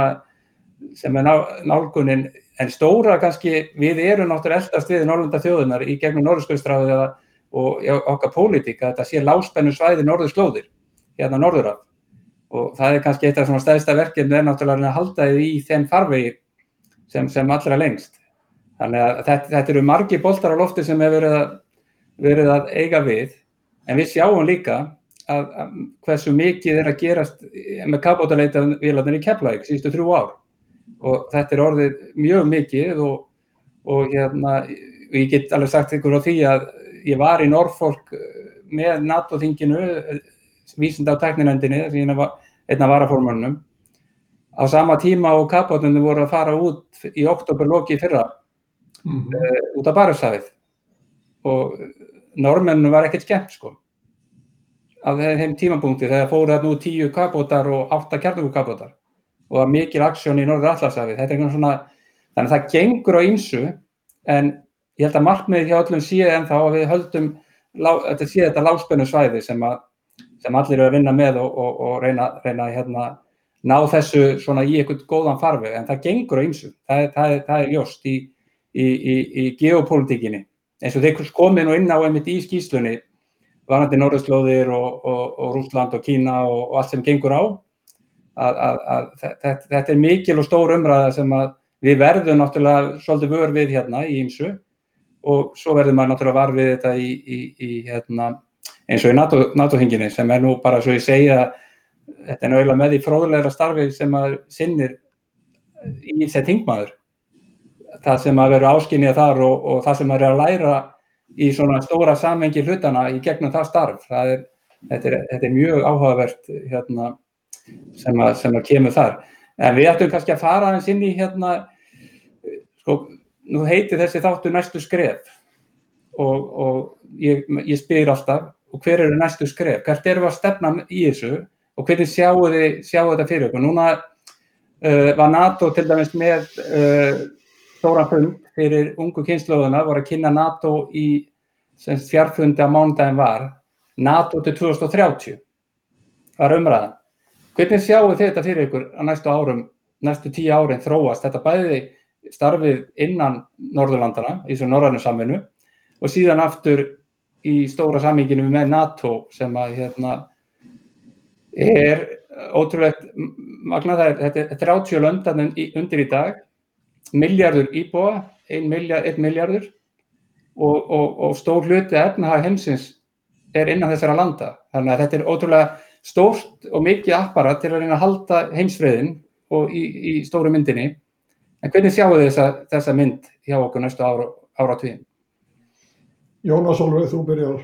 Speaker 1: sem er ná, nálgunin En stóra kannski, við erum náttúrulega eldast við Norrlanda þjóðunar í gegnum Norðurskauðstráðið og okkar pólitík að þetta sé láspennu svæði Norðurslóðir, hérna Norðuraf. Og það er kannski eitt af svona stæðsta verkefni er náttúrulega að halda þið í þeim farvegi sem, sem allra lengst. Þannig að þetta, þetta eru margi boltar á lofti sem hefur verið að, verið að eiga við, en við sjáum líka að, að hversu mikið er að gerast með kapbótaleita viðlarnir í Keflavík síðustu þrjú ár og þetta er orðið mjög mikið og, og hérna, ég get alveg sagt ykkur á því að ég var í Norfolk með NATO-þinginu, vísinda á tekninendinni, að ég var einna varaformannum, á sama tíma og kapotnunni voru að fara út í oktoberloki fyrra mm -hmm. uh, út af Barusafið og normennu var ekkert skemmt sko af þeim tímapunkti þegar fóru þarna út tíu kapotar og átta kjarnugukapótar og er mikil aksjón í Norður Allarsafi. Þetta er einhvern svona, þannig að það gengur á ýmsu en ég held að markmiðið hjá öllum sé en þá að við höldum, þetta sé þetta láspennu svæði sem, að, sem allir eru að vinna með og, og, og reyna, reyna að hérna, ná þessu svona í einhvern góðan farfi en það gengur á ýmsu. Það, það, það er ljóst í, í, í, í geopolítikinni eins og þeir komið nú inn á einmitt í skýslunni varandi Norðurslóðir og, og Rúsland og Kína og allt sem gengur á að, að, að þetta, þetta er mikil og stór umræða sem við verðum náttúrulega svolítið vör við hérna í ýmsu og svo verður maður náttúrulega var við þetta í, í, í hérna, eins og í NATO-hinginni NATO sem er nú bara svo ég segja þetta er náttúrulega með því fróðulegra starfi sem maður sinnir í þessi tingmaður það sem maður verður áskinnið þar og, og það sem maður er að læra í svona stóra samvengi hlutana í gegnum það starf. Það er, þetta, er, þetta er mjög áhugavert hérna sem að, sem að kemur þar. En við ættum kannski að fara aðeins inn í hérna, sko, nú heitir þessi þáttu næstu skref og, og ég, ég spyr alltaf, og hver eru næstu skref? Hvert eru að stefna í þessu og hvernig sjáu þið, sjáu þetta fyrir okkur? Núna uh, var NATO til dæmis með uh, stóra fund fyrir ungu kynnslóðuna, voru að kynna NATO í fjárfundi að mánudagin var, NATO til 2030 var umræðan. Hvernig sjáu þið þetta fyrir ykkur að næstu árum, næstu tíu árin þróast? Þetta bæði starfið innan Norðurlandana í þessu norðarnu samvinnu og síðan aftur í stóra saminginu með NATO sem að hérna er ótrúlegt magna það er, þetta er 30 löndan undir í dag, miljardur íbúa, 1 miljard, miljardur og, og, og stór hluti efnahag heimsins er innan þessara landa. Þannig að þetta er ótrúlega stórt og mikið apparat til að reyna að halda heimsfriðin og í, í stóru myndinni. En hvernig sjáu þið þessa, þessa mynd hjá okkur næstu ára, ára tvíðin?
Speaker 2: Jónas Olvið, þú byrjar.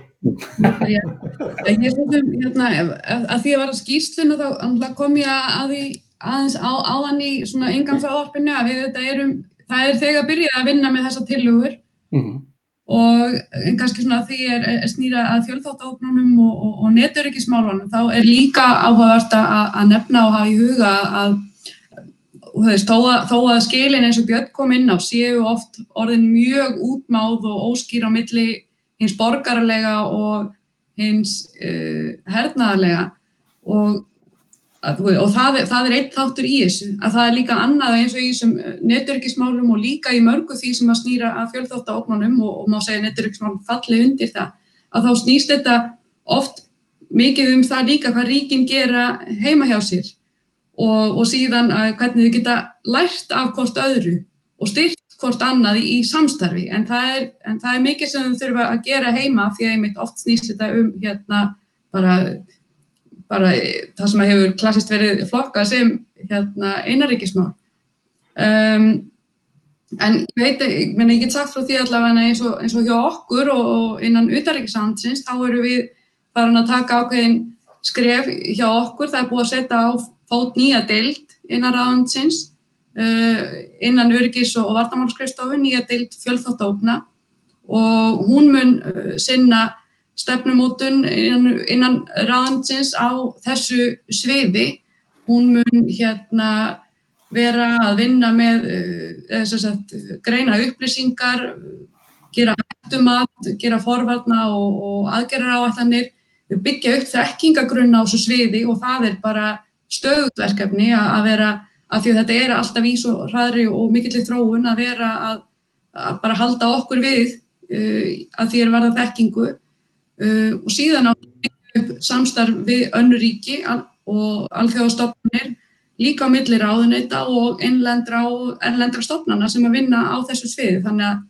Speaker 3: Já, ég er svona, hérna, að því að vara skýrsluna þá kom ég að því aðeins á, áðan í svona ingangsáðarpinu að við þetta erum, það er þegar byrjað að vinna með þessa tillögur
Speaker 1: Mhm.
Speaker 3: Og kannski svona því er, er snýra að fjölþáttaóknunum og, og, og neturikismálunum þá er líka áhugavert að, að nefna og hafa í huga að veist, þó að, að skilin eins og Björn kom inn á séu oft orðin mjög útmáð og óskýr á milli hins borgarlega og hins uh, hernaðarlega. Og, að, og það, það er eitt þáttur í þessu að það er líka annað eins og í þessum netörgismálum og líka í mörgu því sem að snýra að fjölþáttaóknunum og, og má segja netörgismálum falli undir það að þá snýst þetta oft mikið um það líka hvað ríkin gera heima hjá sér og, og síðan hvernig þau geta lært af hvort öðru og styrt hvort annað í, í samstarfi. En það, er, en það er mikið sem þau þurfa að gera heima því að einmitt oft snýst þetta um hérna bara, bara það sem hefur klassist verið flokkað sem hérna einaríkismál um, en ég veit, ég, meni, ég get sagt frá því allavega eins og, eins og hjá okkur og, og innan utaríkisandsins þá eru við farin að taka ákveðin skref hjá okkur, það er búið að setja á fót nýja deild innan ráðansins uh, innan öryggis og vartamálskristofu, nýja deild fjölþáttókna og hún mun uh, sinna stefnumótun innan, innan ráðansins á þessu sviði. Hún mun hérna vera að vinna með eða sem sagt, greina upplýsingar, gera hættumat, gera forvarna og, og aðgerra áallanir, byggja upp þekkingagrunna á þessu sviði og það er bara stöðutverkefni að vera, af því að þetta er alltaf í svo hraðri og mikillir þróun að vera að, að bara halda okkur við uh, að því er verða þekkingu og síðan á samstarf við önnu ríki og alþjóðastofnunir líka á milli ráðuneyta og innlendra og erlendra stofnana sem að vinna á þessu sviði. Þannig að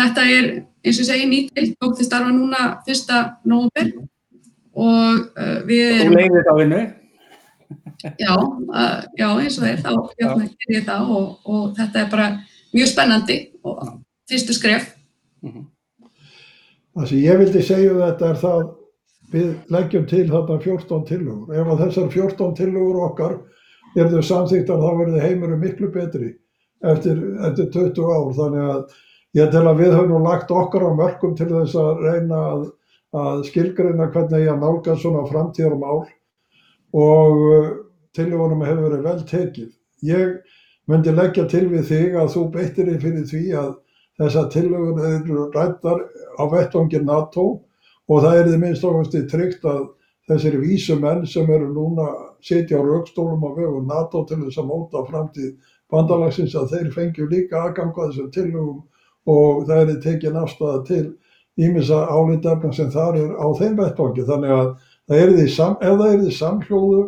Speaker 3: þetta er, eins og segi, nýtild, tók til starfa núna 1. nóvember og uh, við
Speaker 1: Þú
Speaker 3: erum,
Speaker 1: leiðir þetta á vinnu.
Speaker 3: já, uh, já, eins og þeir, þá hérna, gerir ég það og, og þetta er bara mjög spennandi og fyrstu skref.
Speaker 2: Það sem ég vildi segja um þetta er það við leggjum til þarna 14 tillögur. Ef að þessar 14 tillögur okkar eru samþýttar þá verður heimurum miklu betri eftir, eftir 20 ár. Þannig að ég tel að við höfum lagt okkar á mörgum til þess að reyna að, að skilgreina hvernig ég nálga svona framtíðarmál og uh, tillögunum hefur verið vel tekið. Ég myndi leggja til við þig að þú beittir þig fyrir því að þessar tillögur eru rættar á vettvangi NATO og það þið minnst okkar tryggt að þessir vísu menn sem eru núna sitja á raukstólum á vegum NATO til þess að móta framtíð bandalagsins að þeir fengju líka aðganga þessum tillögum og það er tekin afstæða til ímissa álítefna sem þar er á þeim vettvangi. Þannig að það því sam, ef það því samhljóðu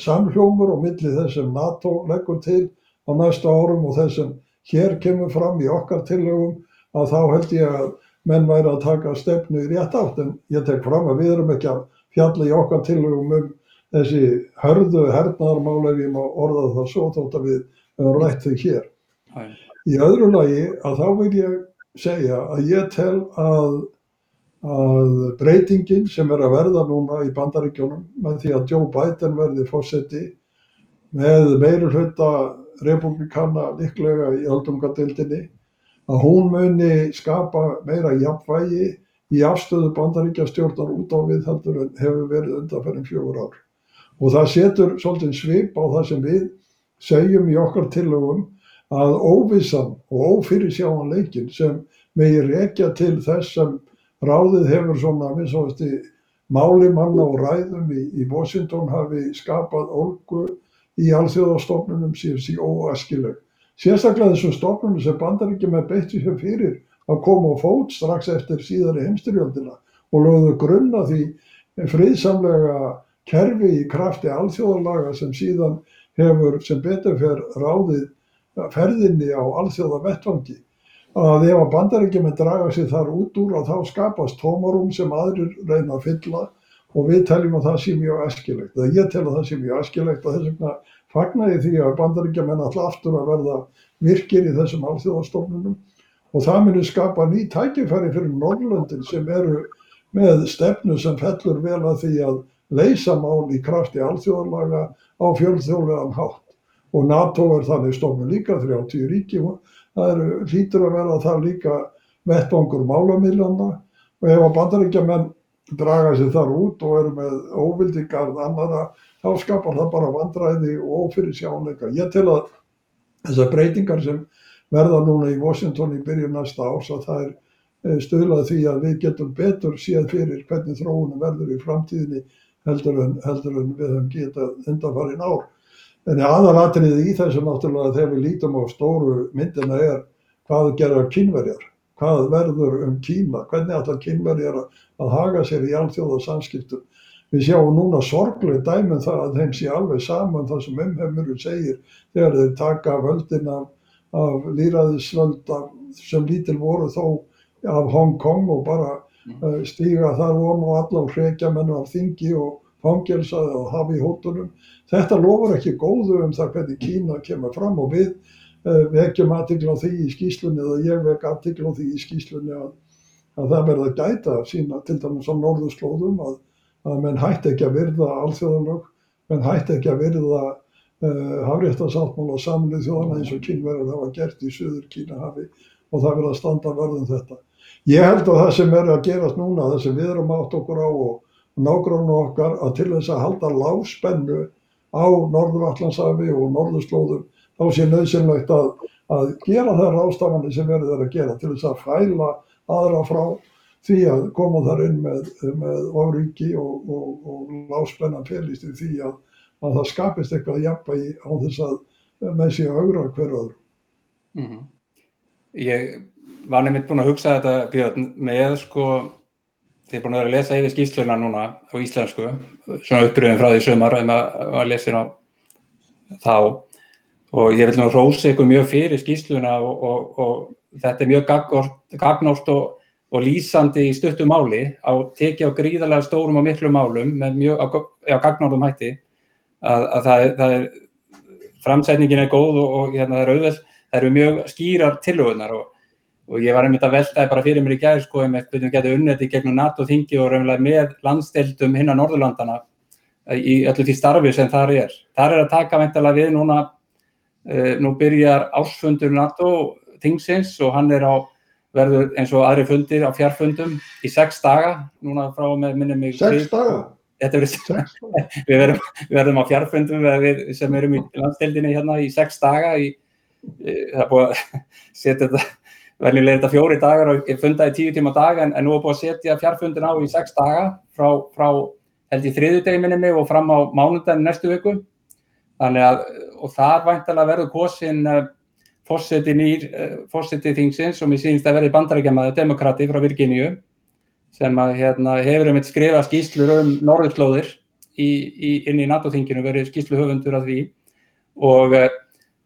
Speaker 2: samhljómur og milli þess sem NATO leggur til á næsta árum og þess sem hér kemur fram í okkar tillögum að þá held ég að menn væri að taka stefnu í rétt átt en ég tek fram að við erum ekki að fjalla í okkar tillögum um þessi hörðu hernaðarmál ef ég má orða það svo þótt að við höfum rætt þau hér.
Speaker 1: Já,
Speaker 2: Í öðru lagi að þá vil ég segja að ég tel að, að breytingin sem er að verða núna í bandaríkjónum með því að Joe Biden verði fósetti með meiri hluta republikana líklega í öldungadildinni að hún muni skapa meira jafnvægi í afstöðu bandaríkjastjórnar út á við heldur en hefur verið undanferðin fjögur ár. Og það setur svolítið svip á það sem við segjum í okkar tillögum að óvissan og ófyrirsjáanleikin sem megi rekja til þess sem ráðið hefur svona minnsáðasti máli manna og ræðum í, í Washington hafi skapað ólgu í alþjóðastofnunum síðan sí óaskileg. Sérstaklega þessum stofnunum sem bandaríkjum er beitt sér fyrir að koma á fót strax eftir síðari heimstyrjöldina og lögðu grunna því friðsamlega kerfi í krafti alþjóðalaga sem síðan hefur sem betur fer ráðið ferðinni á alþjóða vettvangi að ef að bandaríkjum er draga sér þar út úr að þá skapast tómarum sem aðrir reyna að fylla og við teljum að það sé mjög æskilegt. Það ég tel að það sé mjög æskilegt og þess vegna fagna ég því að bandaríkjamenn alltaf aftur að verða virkir í þessum alþjóðastofnunum og það muni skapa ný tækifæri fyrir Norrlöndin sem eru með stefnu sem fellur vel að því að leysa mál í krafti alþjóðalaga á fjölþjóðlegan hátt. Og NATO er þannig stofnun líka 30 ríki, það eru, hlýtur að vera það líka vettvangur málamillana og ef að bandaríkjamenn draga sér þar út og eru með óvildi garð annara, þá skapar það bara vandræði og ófyrir sjáleika. Ég tel að þessar breytingar sem verða núna í Washington í byrjun næsta árs að það er stöðlað því að við getum betur séð fyrir hvernig þróunum verður í framtíðinni heldur en, heldur en við höfum getað undanfarið ár. En aðalatriðið í þessu náttúrulega þegar við lítum á stóru myndina er hvað gerðar kynverjar, hvað verður um Kína, hvernig ætlar kynverjar að haga sér í alþjóða samskiptum. Við sjáum núna sorglega dæmum það að þeim sé alveg saman það sem umheimurinn segir þegar þeir taka völdin af, af líraðisvöld sem lítil voru þó af Hong Kong og bara uh, stíga þar von og alla og hrekja menn af þingi og fangelsaði og hafi í hóttunum. Þetta lofar ekki góðu um það hvernig Kína kemur fram og við vekjum aðtikla á því í skýslunni eða ég vek aðtikla á því í skýslunni að, að það verða gæta sína til dæmis á norðurslóðum að, að menn hætti ekki að virða alþjóðanlög, menn hætti ekki að virða uh, hafréttasáttmála samlið þjóðana eins og kínverðar hafa gert í söður Kínahafi og það verða standa verðum þetta. Ég held að það sem er að gerast núna, það sem við erum átt okkur á og nágránu okkar að til þess að halda lágspennu á Norður-Allandshafi og Norðurslóðum þá sé nöðsynlegt að, að gera þær ástafanir sem verður að gera til þess að fæla aðra frá því að koma þar inn með, með ofriki og, og, og lágspennan felist í því að, að það skapist eitthvað jafnvægi á þess að með sé augra hver öðru.
Speaker 1: Mm -hmm. Ég var nefnitt búin að hugsa þetta Björn með sko þið er búin að vera að lesa yfir skýsluna núna á íslensku, svona uppröðum frá því sumar að maður að lesa hérna þá og ég vil nú rósa ykkur mjög fyrir skýsluna og, og, og þetta er mjög gagnóst og, og lýsandi í stuttu máli á teki á gríðarlega stórum og miklu málum með mjög á, gagnóðum hætti að, að það, það er framsætningin er góð og hérna það er auðveld, það eru mjög skýrar tilhauðunar og ég var einmitt að veltaði bara fyrir mér í gæði sko um eitthvað við getum unnætti gegnum NATO-þingi og raunlega með landsteildum hinn á Norðurlandana í öllu því starfi sem þar er. Þar er að taka veintalega við núna, nú byrjar ársfundur NATO-þingsins og hann er á verður eins og aðri fundir á fjarfundum í sex daga, núna frá með minnum mig.
Speaker 2: Sex daga?
Speaker 1: Við, verðum, við verðum á fjarfundum við, sem erum í landsteildinni hérna í sex daga, í, það er búið að setja þetta Verðinlega er þetta fjóri dagar og ég fundaði tíu tíma dag en, en nú er búin að setja fjárfundin á í sex daga frá, frá held í þriðudegi minni og fram á mánundagin næstu viku. Þannig að, og þar væntalega verður kosin uh, fórseti nýr, uh, fórseti þingsins og mér sýnist að verði bandarækjamaður demokrati frá Virginíu sem að, hérna, hefur um eitt skrifa skýslur um norðurslóðir í, í, inn í NATO-þinginu, verið skýslu höfundur að því. Og uh,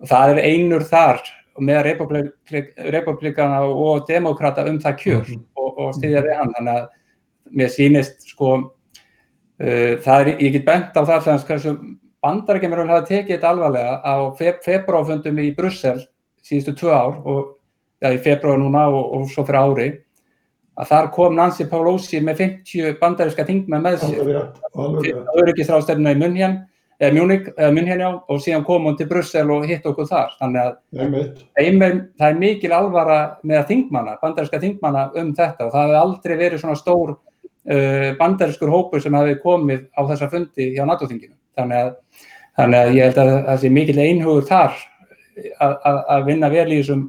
Speaker 1: það er einur þar með republik, republikana og demokrata um það kjör mm -hmm. og, og styðja við hann. Þannig að mér sýnist sko uh, það er, ég get bent á það sem bandarækjumur hafa tekið þetta alvarlega á feb februarfundum í Brussel síðustu tvö ár og ja, í februar núna og, og svo fyrir ári að þar kom Nancy Pelosi með 50 bandaríska þingmenn með sér öryggisráðstefnuna í Munhjörn eða Munich, eða München já, og síðan komum við til Brussel og hitt okkur þar. Þannig að einmer, það er mikil alvara með þingmanna, bandaríska þingmanna um þetta og það hefði aldrei verið svona stór uh, bandarískur hópur sem hefði komið á þessa fundi hjá NATO-þinginu. Þannig að, þannig að ég held að það sé mikil einhugur þar að vinna vel í þessum,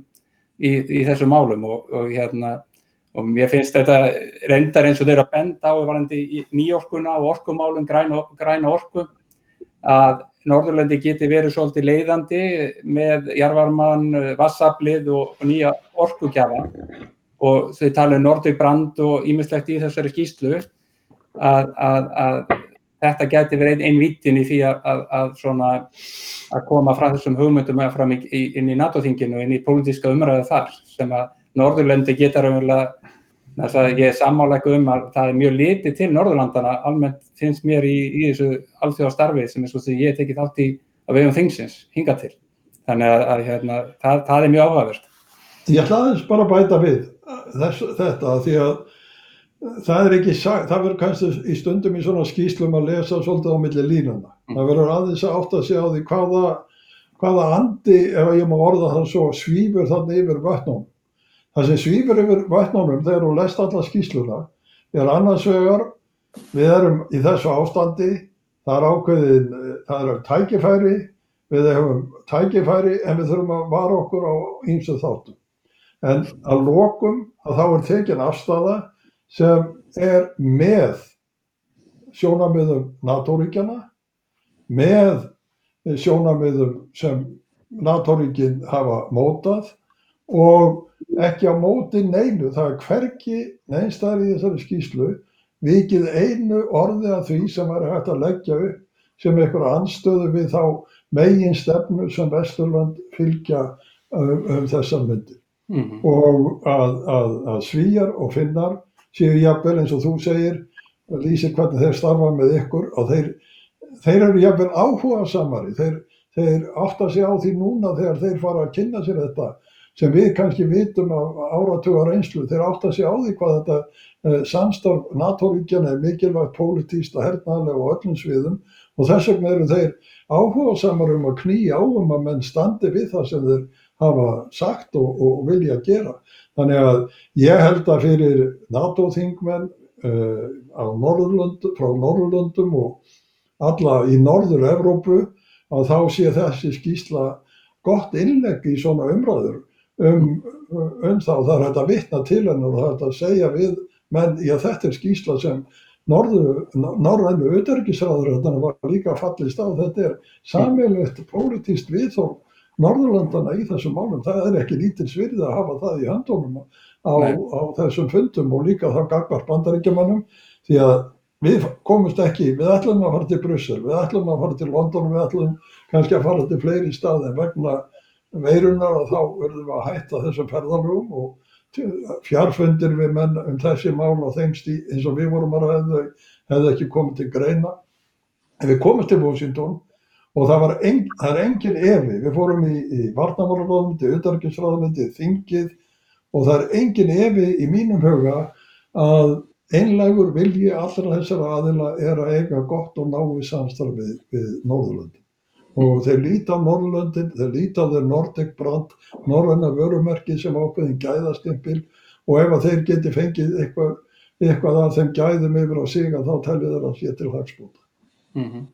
Speaker 1: í, í þessum málum og, og hérna og mér finnst þetta reyndar eins og þeirra benda á í nýjorkuna og orkumálum, græna, græna orku að Norðurlandi geti verið svolítið leiðandi með jarvarmann, vassaflið og, og nýja orkugjafa. Og þau tala um Nordic brand og ímislegt í þessari skýslu að, að, að þetta geti verið einn vittin í því að, að koma frá þessum hugmyndum fram í, inn í NATO-þinginu, inn í pólitíska umræðu þar sem að Norðurlandi geta raunverulega Þess að ég er sammálega um að það er mjög litið til Norðurlandana, almennt finnst mér í, í þessu alþjóðastarfi sem er svo sem ég tekið þátt í að við um þingsins hinga til. Þannig að, að hérna, það, það er mjög áhugavert.
Speaker 2: Ég ætla aðeins bara að bæta við þess, þetta því að það er ekki sagt, það verður kannski í stundum í svona skýslum að lesa svolítið á milli línuna. Það verður aðeins að átta sig á því hvaða, hvaða andi, ef ég má orða það svo, svífur þannig yfir vötnum. Það sem svífur yfir vötnunum þegar þú lest alla skýsluna er annars vegar, við erum í þessu ástandi, það er ákveðin, það eru tækifæri, við hefum tækifæri en við þurfum að vara okkur á ýmsu þáttum. En að lokum að þá er tekin afstafa sem er með sjónamiðum NATO-ríkjana, með sjónamiðum sem NATO-ríkin hafa mótað og ekki á móti neinu, það er hverki neinstæðar í þessari skýslu vikið einu orði af því sem er hægt að leggja upp sem einhverja anstöðu við þá megin stefnu sem Vesturland fylgja um, um þessar myndir.
Speaker 1: Mm -hmm.
Speaker 2: Og að, að, að svíjar og finnar séu jafnvel eins og þú segir, lýsir hvernig þeir starfa með ykkur og þeir, þeir eru jafnvel áhuga samari, þeir, þeir átta sig á því núna þegar þeir fara að kynna sér þetta sem við kannski vitum af áratugar einslu, þeir átta sig á því hvað þetta eh, samstarf NATO-ríkjana er mikilvægt pólitíst og hernaðlega og öllum sviðum. Og þess vegna eru þeir áhuga samar um að knýja á um að menn standi við það sem þeir hafa sagt og, og vilja gera. Þannig að ég held að fyrir NATO-þingmenn uh, Norðurlund, frá Norðurlundum og alla í Norður-Evrópu að þá sé þessi skýsla gott innlegg í svona umræður um, um þá það er hægt að vitna til hennar og það hægt að segja við menn, já þetta er skýsla sem norrænu auðverkisræður þetta var líka fallist á, þetta er sammeilvægt pólitíst viðþórn Norðurlandana í þessum málum, það er ekki lítið svirði að hafa það í handónum á, á þessum fundum og líka þá gagvar bandaríkjumannum því að við komumst ekki, við ætlum að fara til Brussel, við ætlum að fara til London, við ætlum kannski að fara til fleiri staði vegna veirunar og þá verðum við að hætta þessum ferðalögum og fjarfundir við menn um þessi mál og þeim stíð eins og við vorum að hefðu, hefðu ekki komið til greina. En við komumst til Washington og það, en, það er engin evi, við fórum í, í varnamálaráðundi, auðarkisráðundi, þingið og það er engin evi í mínum huga að einlegur vilji allra þessara aðila er að eiga gott og náðu samstarfið við Norðurlöndin. Og þeir líta á Norðurlöndin, þeir líta á þeir Nordic brand, norðurna vörumerki sem ákveðin gæðastimpil og ef að þeir geti fengið eitthvað, eitthvað að þeim gæðum yfir á sig að þá tellir þeir að sé til hagspóta.
Speaker 1: Mm -hmm.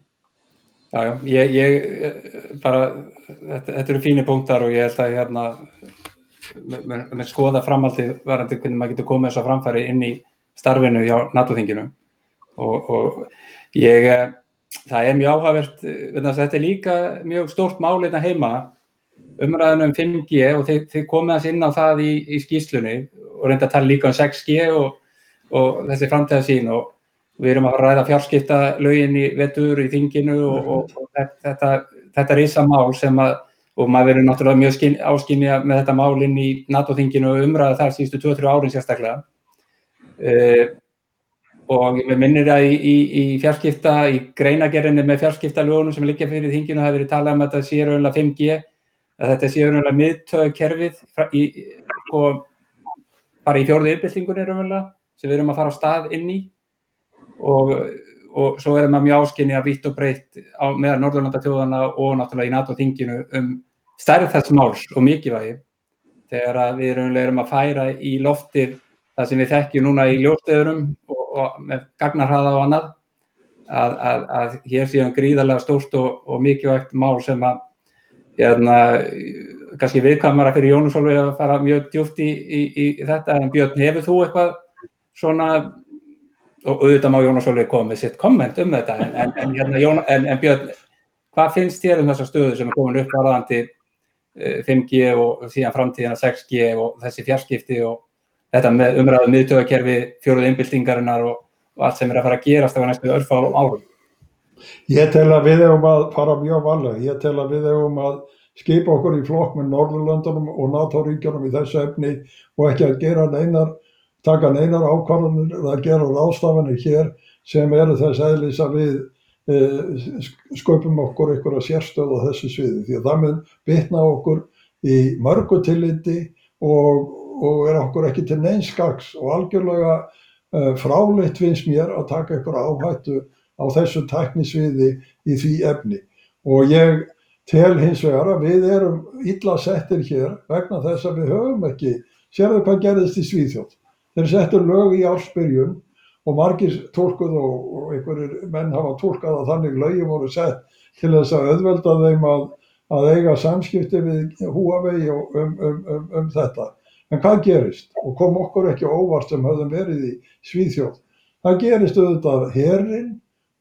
Speaker 1: Já, já, ég, ég bara, þetta, þetta eru fínir punktar og ég held að hérna, með, skoða framhaldi varandi hvernig maður getur komið þess að framfæri inn í starfinu hjá NATO-þinginu og, og ég, það er mjög áhugavert, þetta er líka mjög stórt málið þetta hérna heima, umræðinu um 5G og þeir, þeir komið að sinna á það í, í skýslunni og reynda að tala líka um 6G og, og þessi framtíðasín og Við erum að ræða fjárskipta lögin í vetur í þinginu og, og, og þetta, þetta ísa mál sem að, og maður verður náttúrulega mjög skyn, áskynja með þetta mál inn í NATO-þinginu og umræða þar síðustu 2-3 árin sérstaklega. Uh, og við minnir að í, í, í fjárskipta, í greinagerðinni með fjárskipta lögunum sem liggja fyrir þinginu hafi verið talað um að þetta sé raunlega 5G, að þetta sé raunlega miðtöðkerfið og sko, bara í fjórðu yfirbyltingunni raunlega sem við erum að fara á stað inn í og, og svo er maður mjög áskinni að vitt og breytt á meðal Norðurlandatjóðana og náttúrulega í NATO-þinginu um stærð þess máls og mikilvægi. Þegar að við erum að færa í loftir það sem við þekkjum núna í ljóstöðurum og, og með gagnarhraða og annað að, að, að hér séum gríðarlega stórt og, og mikilvægt mál sem að hérna, kannski viðkamara fyrir Jónusólfi að fara mjög djúft í, í, í þetta. En Björn, hefur þú eitthvað svona og auðvitað má Jónas Olvið koma með sitt komment um þetta en, en, en, hérna, Jón, en Björn, hvað finnst þér um þessa stöðu sem er komin upp varðandi 5G eh, og síðan framtíðina 6G og þessi fjarskipti og þetta með umræðu miðtöðakerfi, fjóruð innbyltingarinnar og, og allt sem er að fara að gerast á næstu örfárum árum?
Speaker 2: Ég tel að við hefum að fara mjög varlega, ég tel að við hefum að skipa okkur í flokk með Norðurlöndunum og NATO-ríkjunum í þessu efni og ekki að gera neinar taka neinar ákvarðanir eða gera ráðstafanir hér sem eru þess eðlis að við e, sköpum okkur einhverja sérstöð á þessu sviði því að það mun bitna okkur í mörgu tilliti og, og er okkur ekki til neinskaks og algjörlega uh, fráleitt finnst mér að taka ykkur áhættu á þessu tæknisviði í því efni og ég tel hins vegar að við erum illa settir hér vegna þess að við höfum ekki, sérðu hvað gerðist í Svíþjótt. Þeir settur lög í ársbyrjun og margir tólkuð og einhverjir menn hafa tólkað að þannig lögi voru sett til þess að auðvelda þeim að, að eiga samskipti við Huawei um, um, um, um þetta. En hvað gerist? Og kom okkur ekki óvart sem höfðum verið í Svíþjóð. Það gerist auðvitað herrin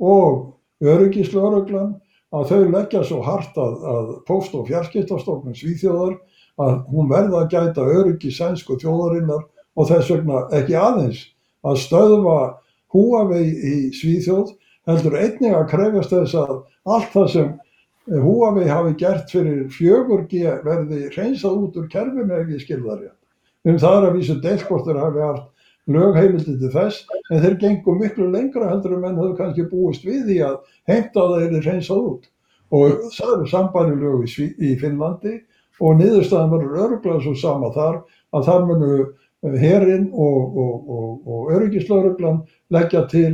Speaker 2: og öryggislauruglan að þau leggja svo hart að, að post- og fjarskiptastofnum Svíþjóðar að hún verða að gæta öryggi sænsku þjóðarinnar og þess vegna ekki aðeins að stöðva Huawei í Svíþjóð heldur einnig að krefjast þess að allt það sem Huawei hafi gert fyrir 4G verði reynsað út úr kerfinu ef ég skilða rétt. Um það er að vísu deilkortur hafi haft lögheimildi til þess en þeir gengur miklu lengra heldur en menn höfðu kannski búist við því að heimta að þeir eru reynsað út. Og það eru sambæri lög í, í Finnlandi og niðurstaðan verður öruglega svo sama þar að þar munu herinn og, og, og, og öryggislauruglan leggja til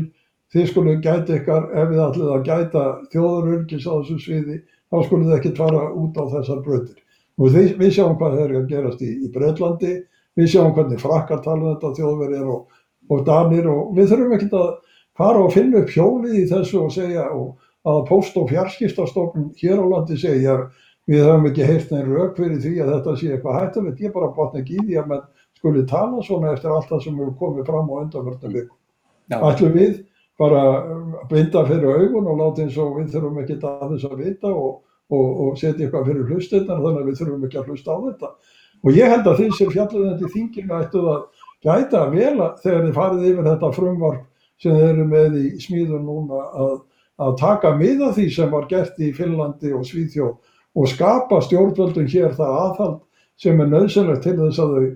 Speaker 2: þið skulu gæta ykkar ef þið ætlið að gæta þjóðaröryggis á þessu sviði þá skulu þið ekki fara út á þessar bröðir. Og við, við sjáum hvað það er að gerast í, í Breitlandi, við sjáum hvernig frakkar tala um þetta þjóðverjar og, danir og við þurfum ekkert að fara og finna upp hjólið í þessu og segja að post- og fjarskiptastofnun hér á landi segja við höfum ekki heyrt neinn rauk fyrir því að þetta sé eitthvað hættulegt, ég bara botna ekki í því að menn skuli tala svona eftir allt það sem hefur komið fram á undanvörnum vikum. Ætlum við bara um, binda fyrir augun og láta eins og við þurfum ekki aðeins að vita og, og, og setja eitthvað fyrir hlustinnar þannig að við þurfum ekki að hlusta á þetta. Og ég held að þeir sem fjalluð þetta í þinginu ættu að gæta vel að þegar þið farið yfir þetta frumvarp sem þeir eru með í smíðun núna að, að taka mið af því sem var gert í Finnlandi og Svíþjóð og skapa stjórnvöldum hér það aðhald sem er nöðsynlegt til þess að þau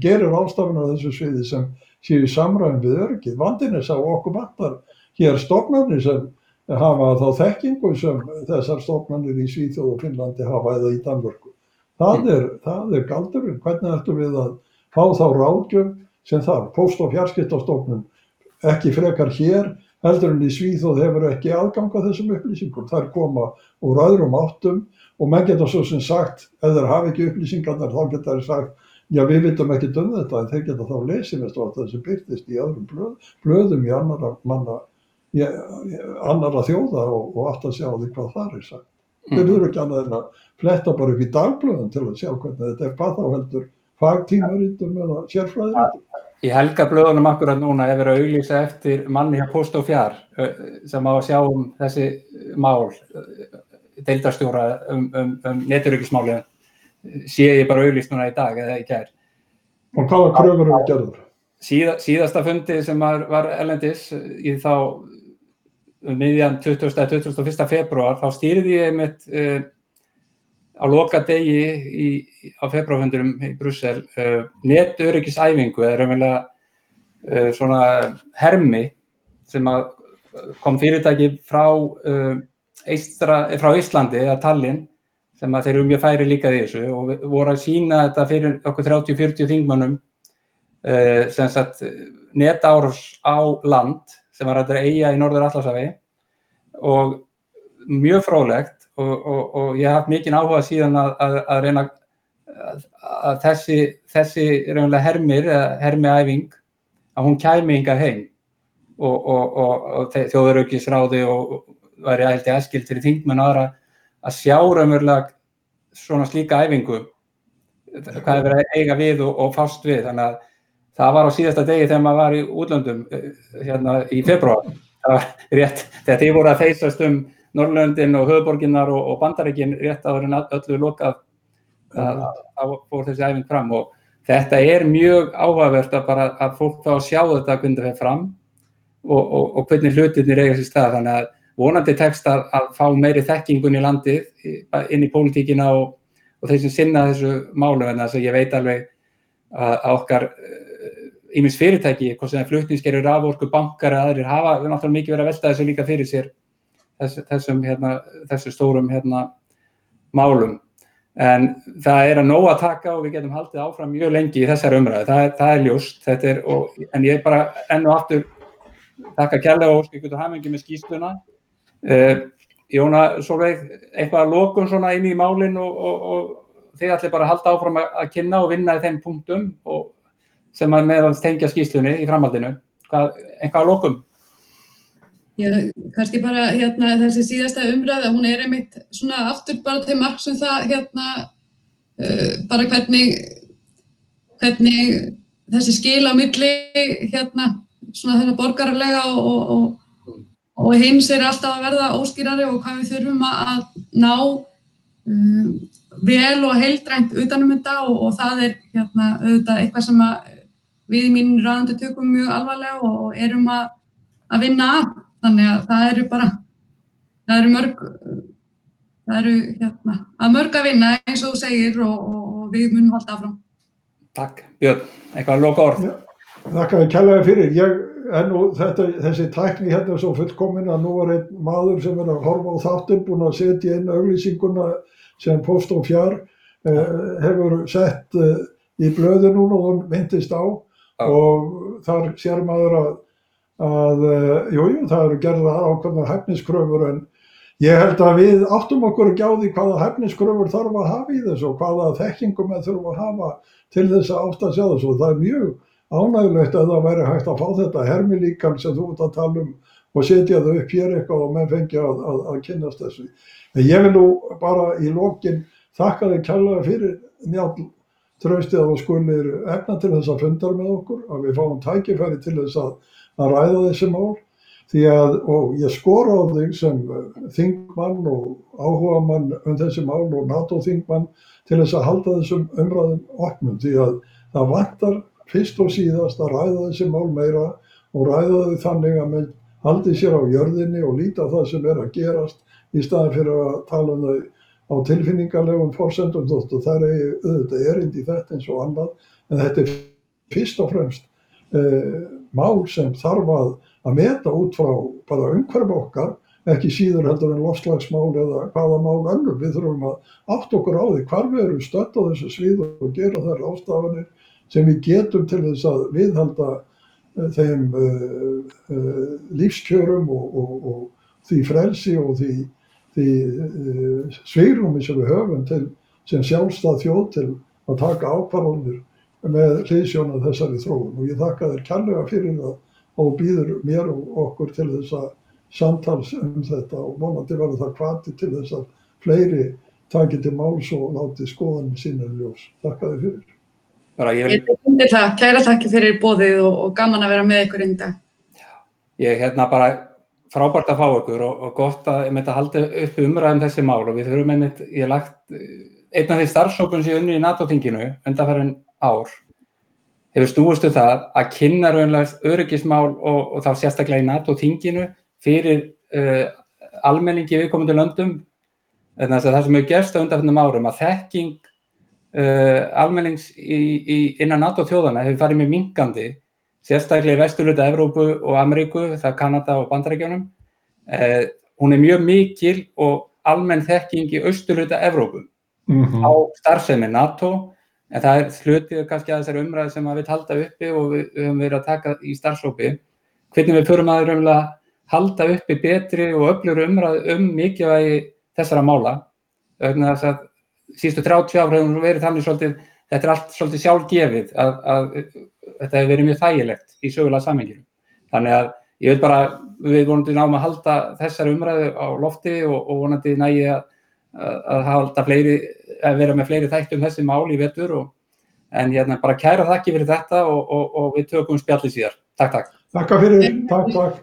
Speaker 2: gerir rástafunar á þessu sviði sem séu í samræðum við öryggið. Vandinn er sá okkur vantar hér stofnarnir sem hafa þá þekkingu sem þessar stofnarnir í Svíþjóð og Finnlandi hafa eða í Danmörku. Það er, það er galdurinn. Hvernig ættum við að fá þá ráðgjöf sem þarf? Post- og fjarskiptastofnun ekki frekar hér heldur en í Svíþjóð hefur ekki aðgang að þessum upplýsingum. Þær koma úr öðrum áttum og menn geta svo sem sagt, ef þeir hafa ekki upplýsingarnar þá geta þeir sagt, já við vitum ekki um þetta en þeir geta þá lesið með stótt það sem byrtist í öðrum blöð, blöðum í annara, manna, í, annara þjóða og, og átt að sjá því hvað það er sagt. Þeir eru ekki annað en að fletta bara upp í dagblöðum til að sjá hvernig þetta er hvað þá heldur fagtímaritum eða sérfræðiritum.
Speaker 1: Í helga blöðunum akkurat núna er verið að auglýsa eftir manni hjá Post og Fjár sem á að sjá um þessi mál, deildarstjóra um, um, um neturökismálið, sé ég bara auglýst núna í dag eða í kær.
Speaker 2: Og hvaða kröfur eru gerður?
Speaker 1: Síða, síðasta fundi sem var, var Erlendis í þá um miðjan 20. eða 21. februar, þá stýrði ég mitt á loka degi í, í, á februarfundurum í Brussel uh, netöryggisæfingu eða raunverulega uh, svona hermi sem kom fyrirtæki frá, uh, Eistra, frá Íslandi eða Tallinn sem að þeir eru mjög færi líka þessu og voru að sína þetta fyrir okkur 30-40 þingmannum sem sagt netárás á land sem var að eiga í Norður Allarshafi og mjög fróðlegt og, og, og ég haf mikinn áhuga síðan að, að, að reyna að, að þessi, þessi reynilega hermir, hermiæfing að hún kæmi hingað heim og, og þjóðaraukisráði og væri að held ég aðskild fyrir þingmenn aðra að sjá raunverulega svona slíka æfingu hvað er verið að eiga við og, fást við. Þannig að það var á síðasta degi þegar maður var í útlöndum hérna í februar það var rétt, þegar þið voru að þeysast um Norrlöndin og höfuborginnar og, og bandaríkin rétt áður en öllu lokað að það fór þessi æfing fram. Og þetta er mjög áhugavert að bara að fólk þá sjá þetta hvernig það fer fram og, og, og hvernig hlutirnir eiga sér stað. Þannig að vonandi tekst að, að fá meiri þekkingun í landið inn í pólitíkina og, og þeir sem sinna þessu málu en þess að ég veit alveg að, að okkar ímins fyrirtæki, hvort sem það flutningskerur raforku, bankar eða aðrir hafa náttúrulega mikið verið að velta þessu líka fyrir sér þess, þessum, hérna, þessu stórum hérna, málum En það er að nóg að taka og við getum haldið áfram mjög lengi í þessari umræðu, það, það er ljóst, er, og, en ég bara enn og aftur þakka kærlega og óska ykkur til hamingi með skýsluna. Uh, Jóna Solveig, eitthvað að lokum svona inn í málinn og, og, og þið ætlir bara að halda áfram að, kynna og vinna í þeim punktum og, sem að meðal tengja skýslunni í framhaldinu. Hvað, eitthvað að lokum?
Speaker 3: Já, kannski bara hérna þessi síðasta umræða, hún er einmitt svona aftur bara til marg sem það hérna uh, bara hvernig hvernig þessi skil á milli hérna svona þetta borgarlega og, og, og, heims er alltaf að verða óskýrari og hvað við þurfum að, ná um, vel og heildrænt utanum þetta og, og það er hérna auðvitað eitthvað sem að við í mínu ræðandi tökum mjög alvarlega og erum að, að vinna að. Þannig að það eru bara, það eru mörg, það eru hérna, að mörg að vinna eins og þú segir og, og, og við munum halda áfram.
Speaker 1: Takk. Björn, eitthvað að loka orð?
Speaker 2: Þakka þér kærlega fyrir. Ég, þetta, þessi tækni hérna er svo fullkomin að nú er einn maður sem er að horfa á þáttinn búinn að setja inn auglýsinguna sem Post og Fjár eh, hefur sett eh, í blöðu núna og hún myndist á og þar sér maður að, að eh, jú, það eru gerða ákveðna hæfniskröfur en ég held að við áttum okkur ekki á því hvaða hæfniskröfur þarf að hafa í þessu og hvaða þekkingum við þurfum að hafa til þess að átt að sjá þessu og það er mjög ánægilegt að það væri hægt að fá þetta hermilíkan sem þú ert að tala um og setja það upp hér eitthvað og menn fengi að, að, að kynnast þessu. En ég vil nú bara í lokin þakka þig kærlega fyrir njáln tröstið að þú skulir efna til þess að fundar með okkur, að við fáum tækifæri til þess að, að ræða þessi mál því að, og ég skora á þig sem eh, þingmann og áhuga mann um þessi mál og NATO-þingmann til þess að halda þessum umræðum opnum því að það vantar fyrst og síðast að ræða þessi mál meira og ræða þau þannig að menn haldi sér á jörðinni og líta það sem er að gerast í staðin fyrir að tala um þau á tilfinningarlegum forsendum þótt og það er auðvitað erind í þetta eins og annað. En þetta er fyrst og fremst eh, mál sem þarf að, að meta út frá bara umhverf okkar ekki síður heldur en lofslagsmál eða hvaða mál önnur. Við þurfum að átt okkur á því hvar við erum stödd á þessu svið og gera þær ástafanir sem við getum til þess að viðhalda eh, þeim uh, uh, lífskjörum og, og, og því frelsi og því, því uh, svigrumi sem við höfum til, sem sjálfstað þjóð til að taka ákvarðanir með hliðsjóna þessari þróun og ég þakka þér kærlega fyrir það og býður mér og okkur til þess að samtals um þetta og vonandi verður það hvati til þess að fleiri taki til máls og láti skoðanum sína í ljós. Þakka þér fyrir.
Speaker 1: Bara ég vil
Speaker 3: Ég tek undir það, kæra þakki fyrir bóðið og, og gaman að vera með ykkur einn dag.
Speaker 1: ég hérna bara frábært að fá ykkur og, og gott að ég myndi að halda upp umræðum þessi mál og við þurfum einmitt, ég hef lagt eh, einn af því starfsókun sem ég unni í NATO-tinginu undanfærin ár. Hefur snúist um það að kynna raunlega öryggismál og, og þá sérstaklega í NATO-tinginu fyrir uh, almenningi viðkomandi löndum. En það sem hefur gerst á undanfærinum árum að þekking uh, almennings í, í, innan NATO-þjóðana hefur farið með minkandi sérstaklega í vesturluta Evrópu og Ameríku, það er Kanada og Bandarækjunum. Eh, hún er mjög mikil og almenn þekking í austurluta Evrópu
Speaker 2: Mm
Speaker 1: á starfsemi NATO, en það er hlutið kannski að þessari umræði sem við halda uppi og við höfum verið að taka í starfsópi. Hvernig við förum að raunlega halda uppi betri og öflur umræði um mikilvægi þessara mála. Þess að síðustu 30 ár hefur verið þannig svolítið, þetta er allt svolítið sjálfgefið að, að þetta hefur verið mjög þægilegt í sögulega samenginu. Þannig að ég veit bara, við vonandi náum að halda þessari umræðu á lofti og, og vonandi nægi að, að halda fleiri, að vera með fleiri þætti um þessi mál í vetur og en hérna bara kæra þakki fyrir þetta og, og, og við tökum spjalli síðar. Takk, takk.
Speaker 2: Þakka fyrir. Takk, takk.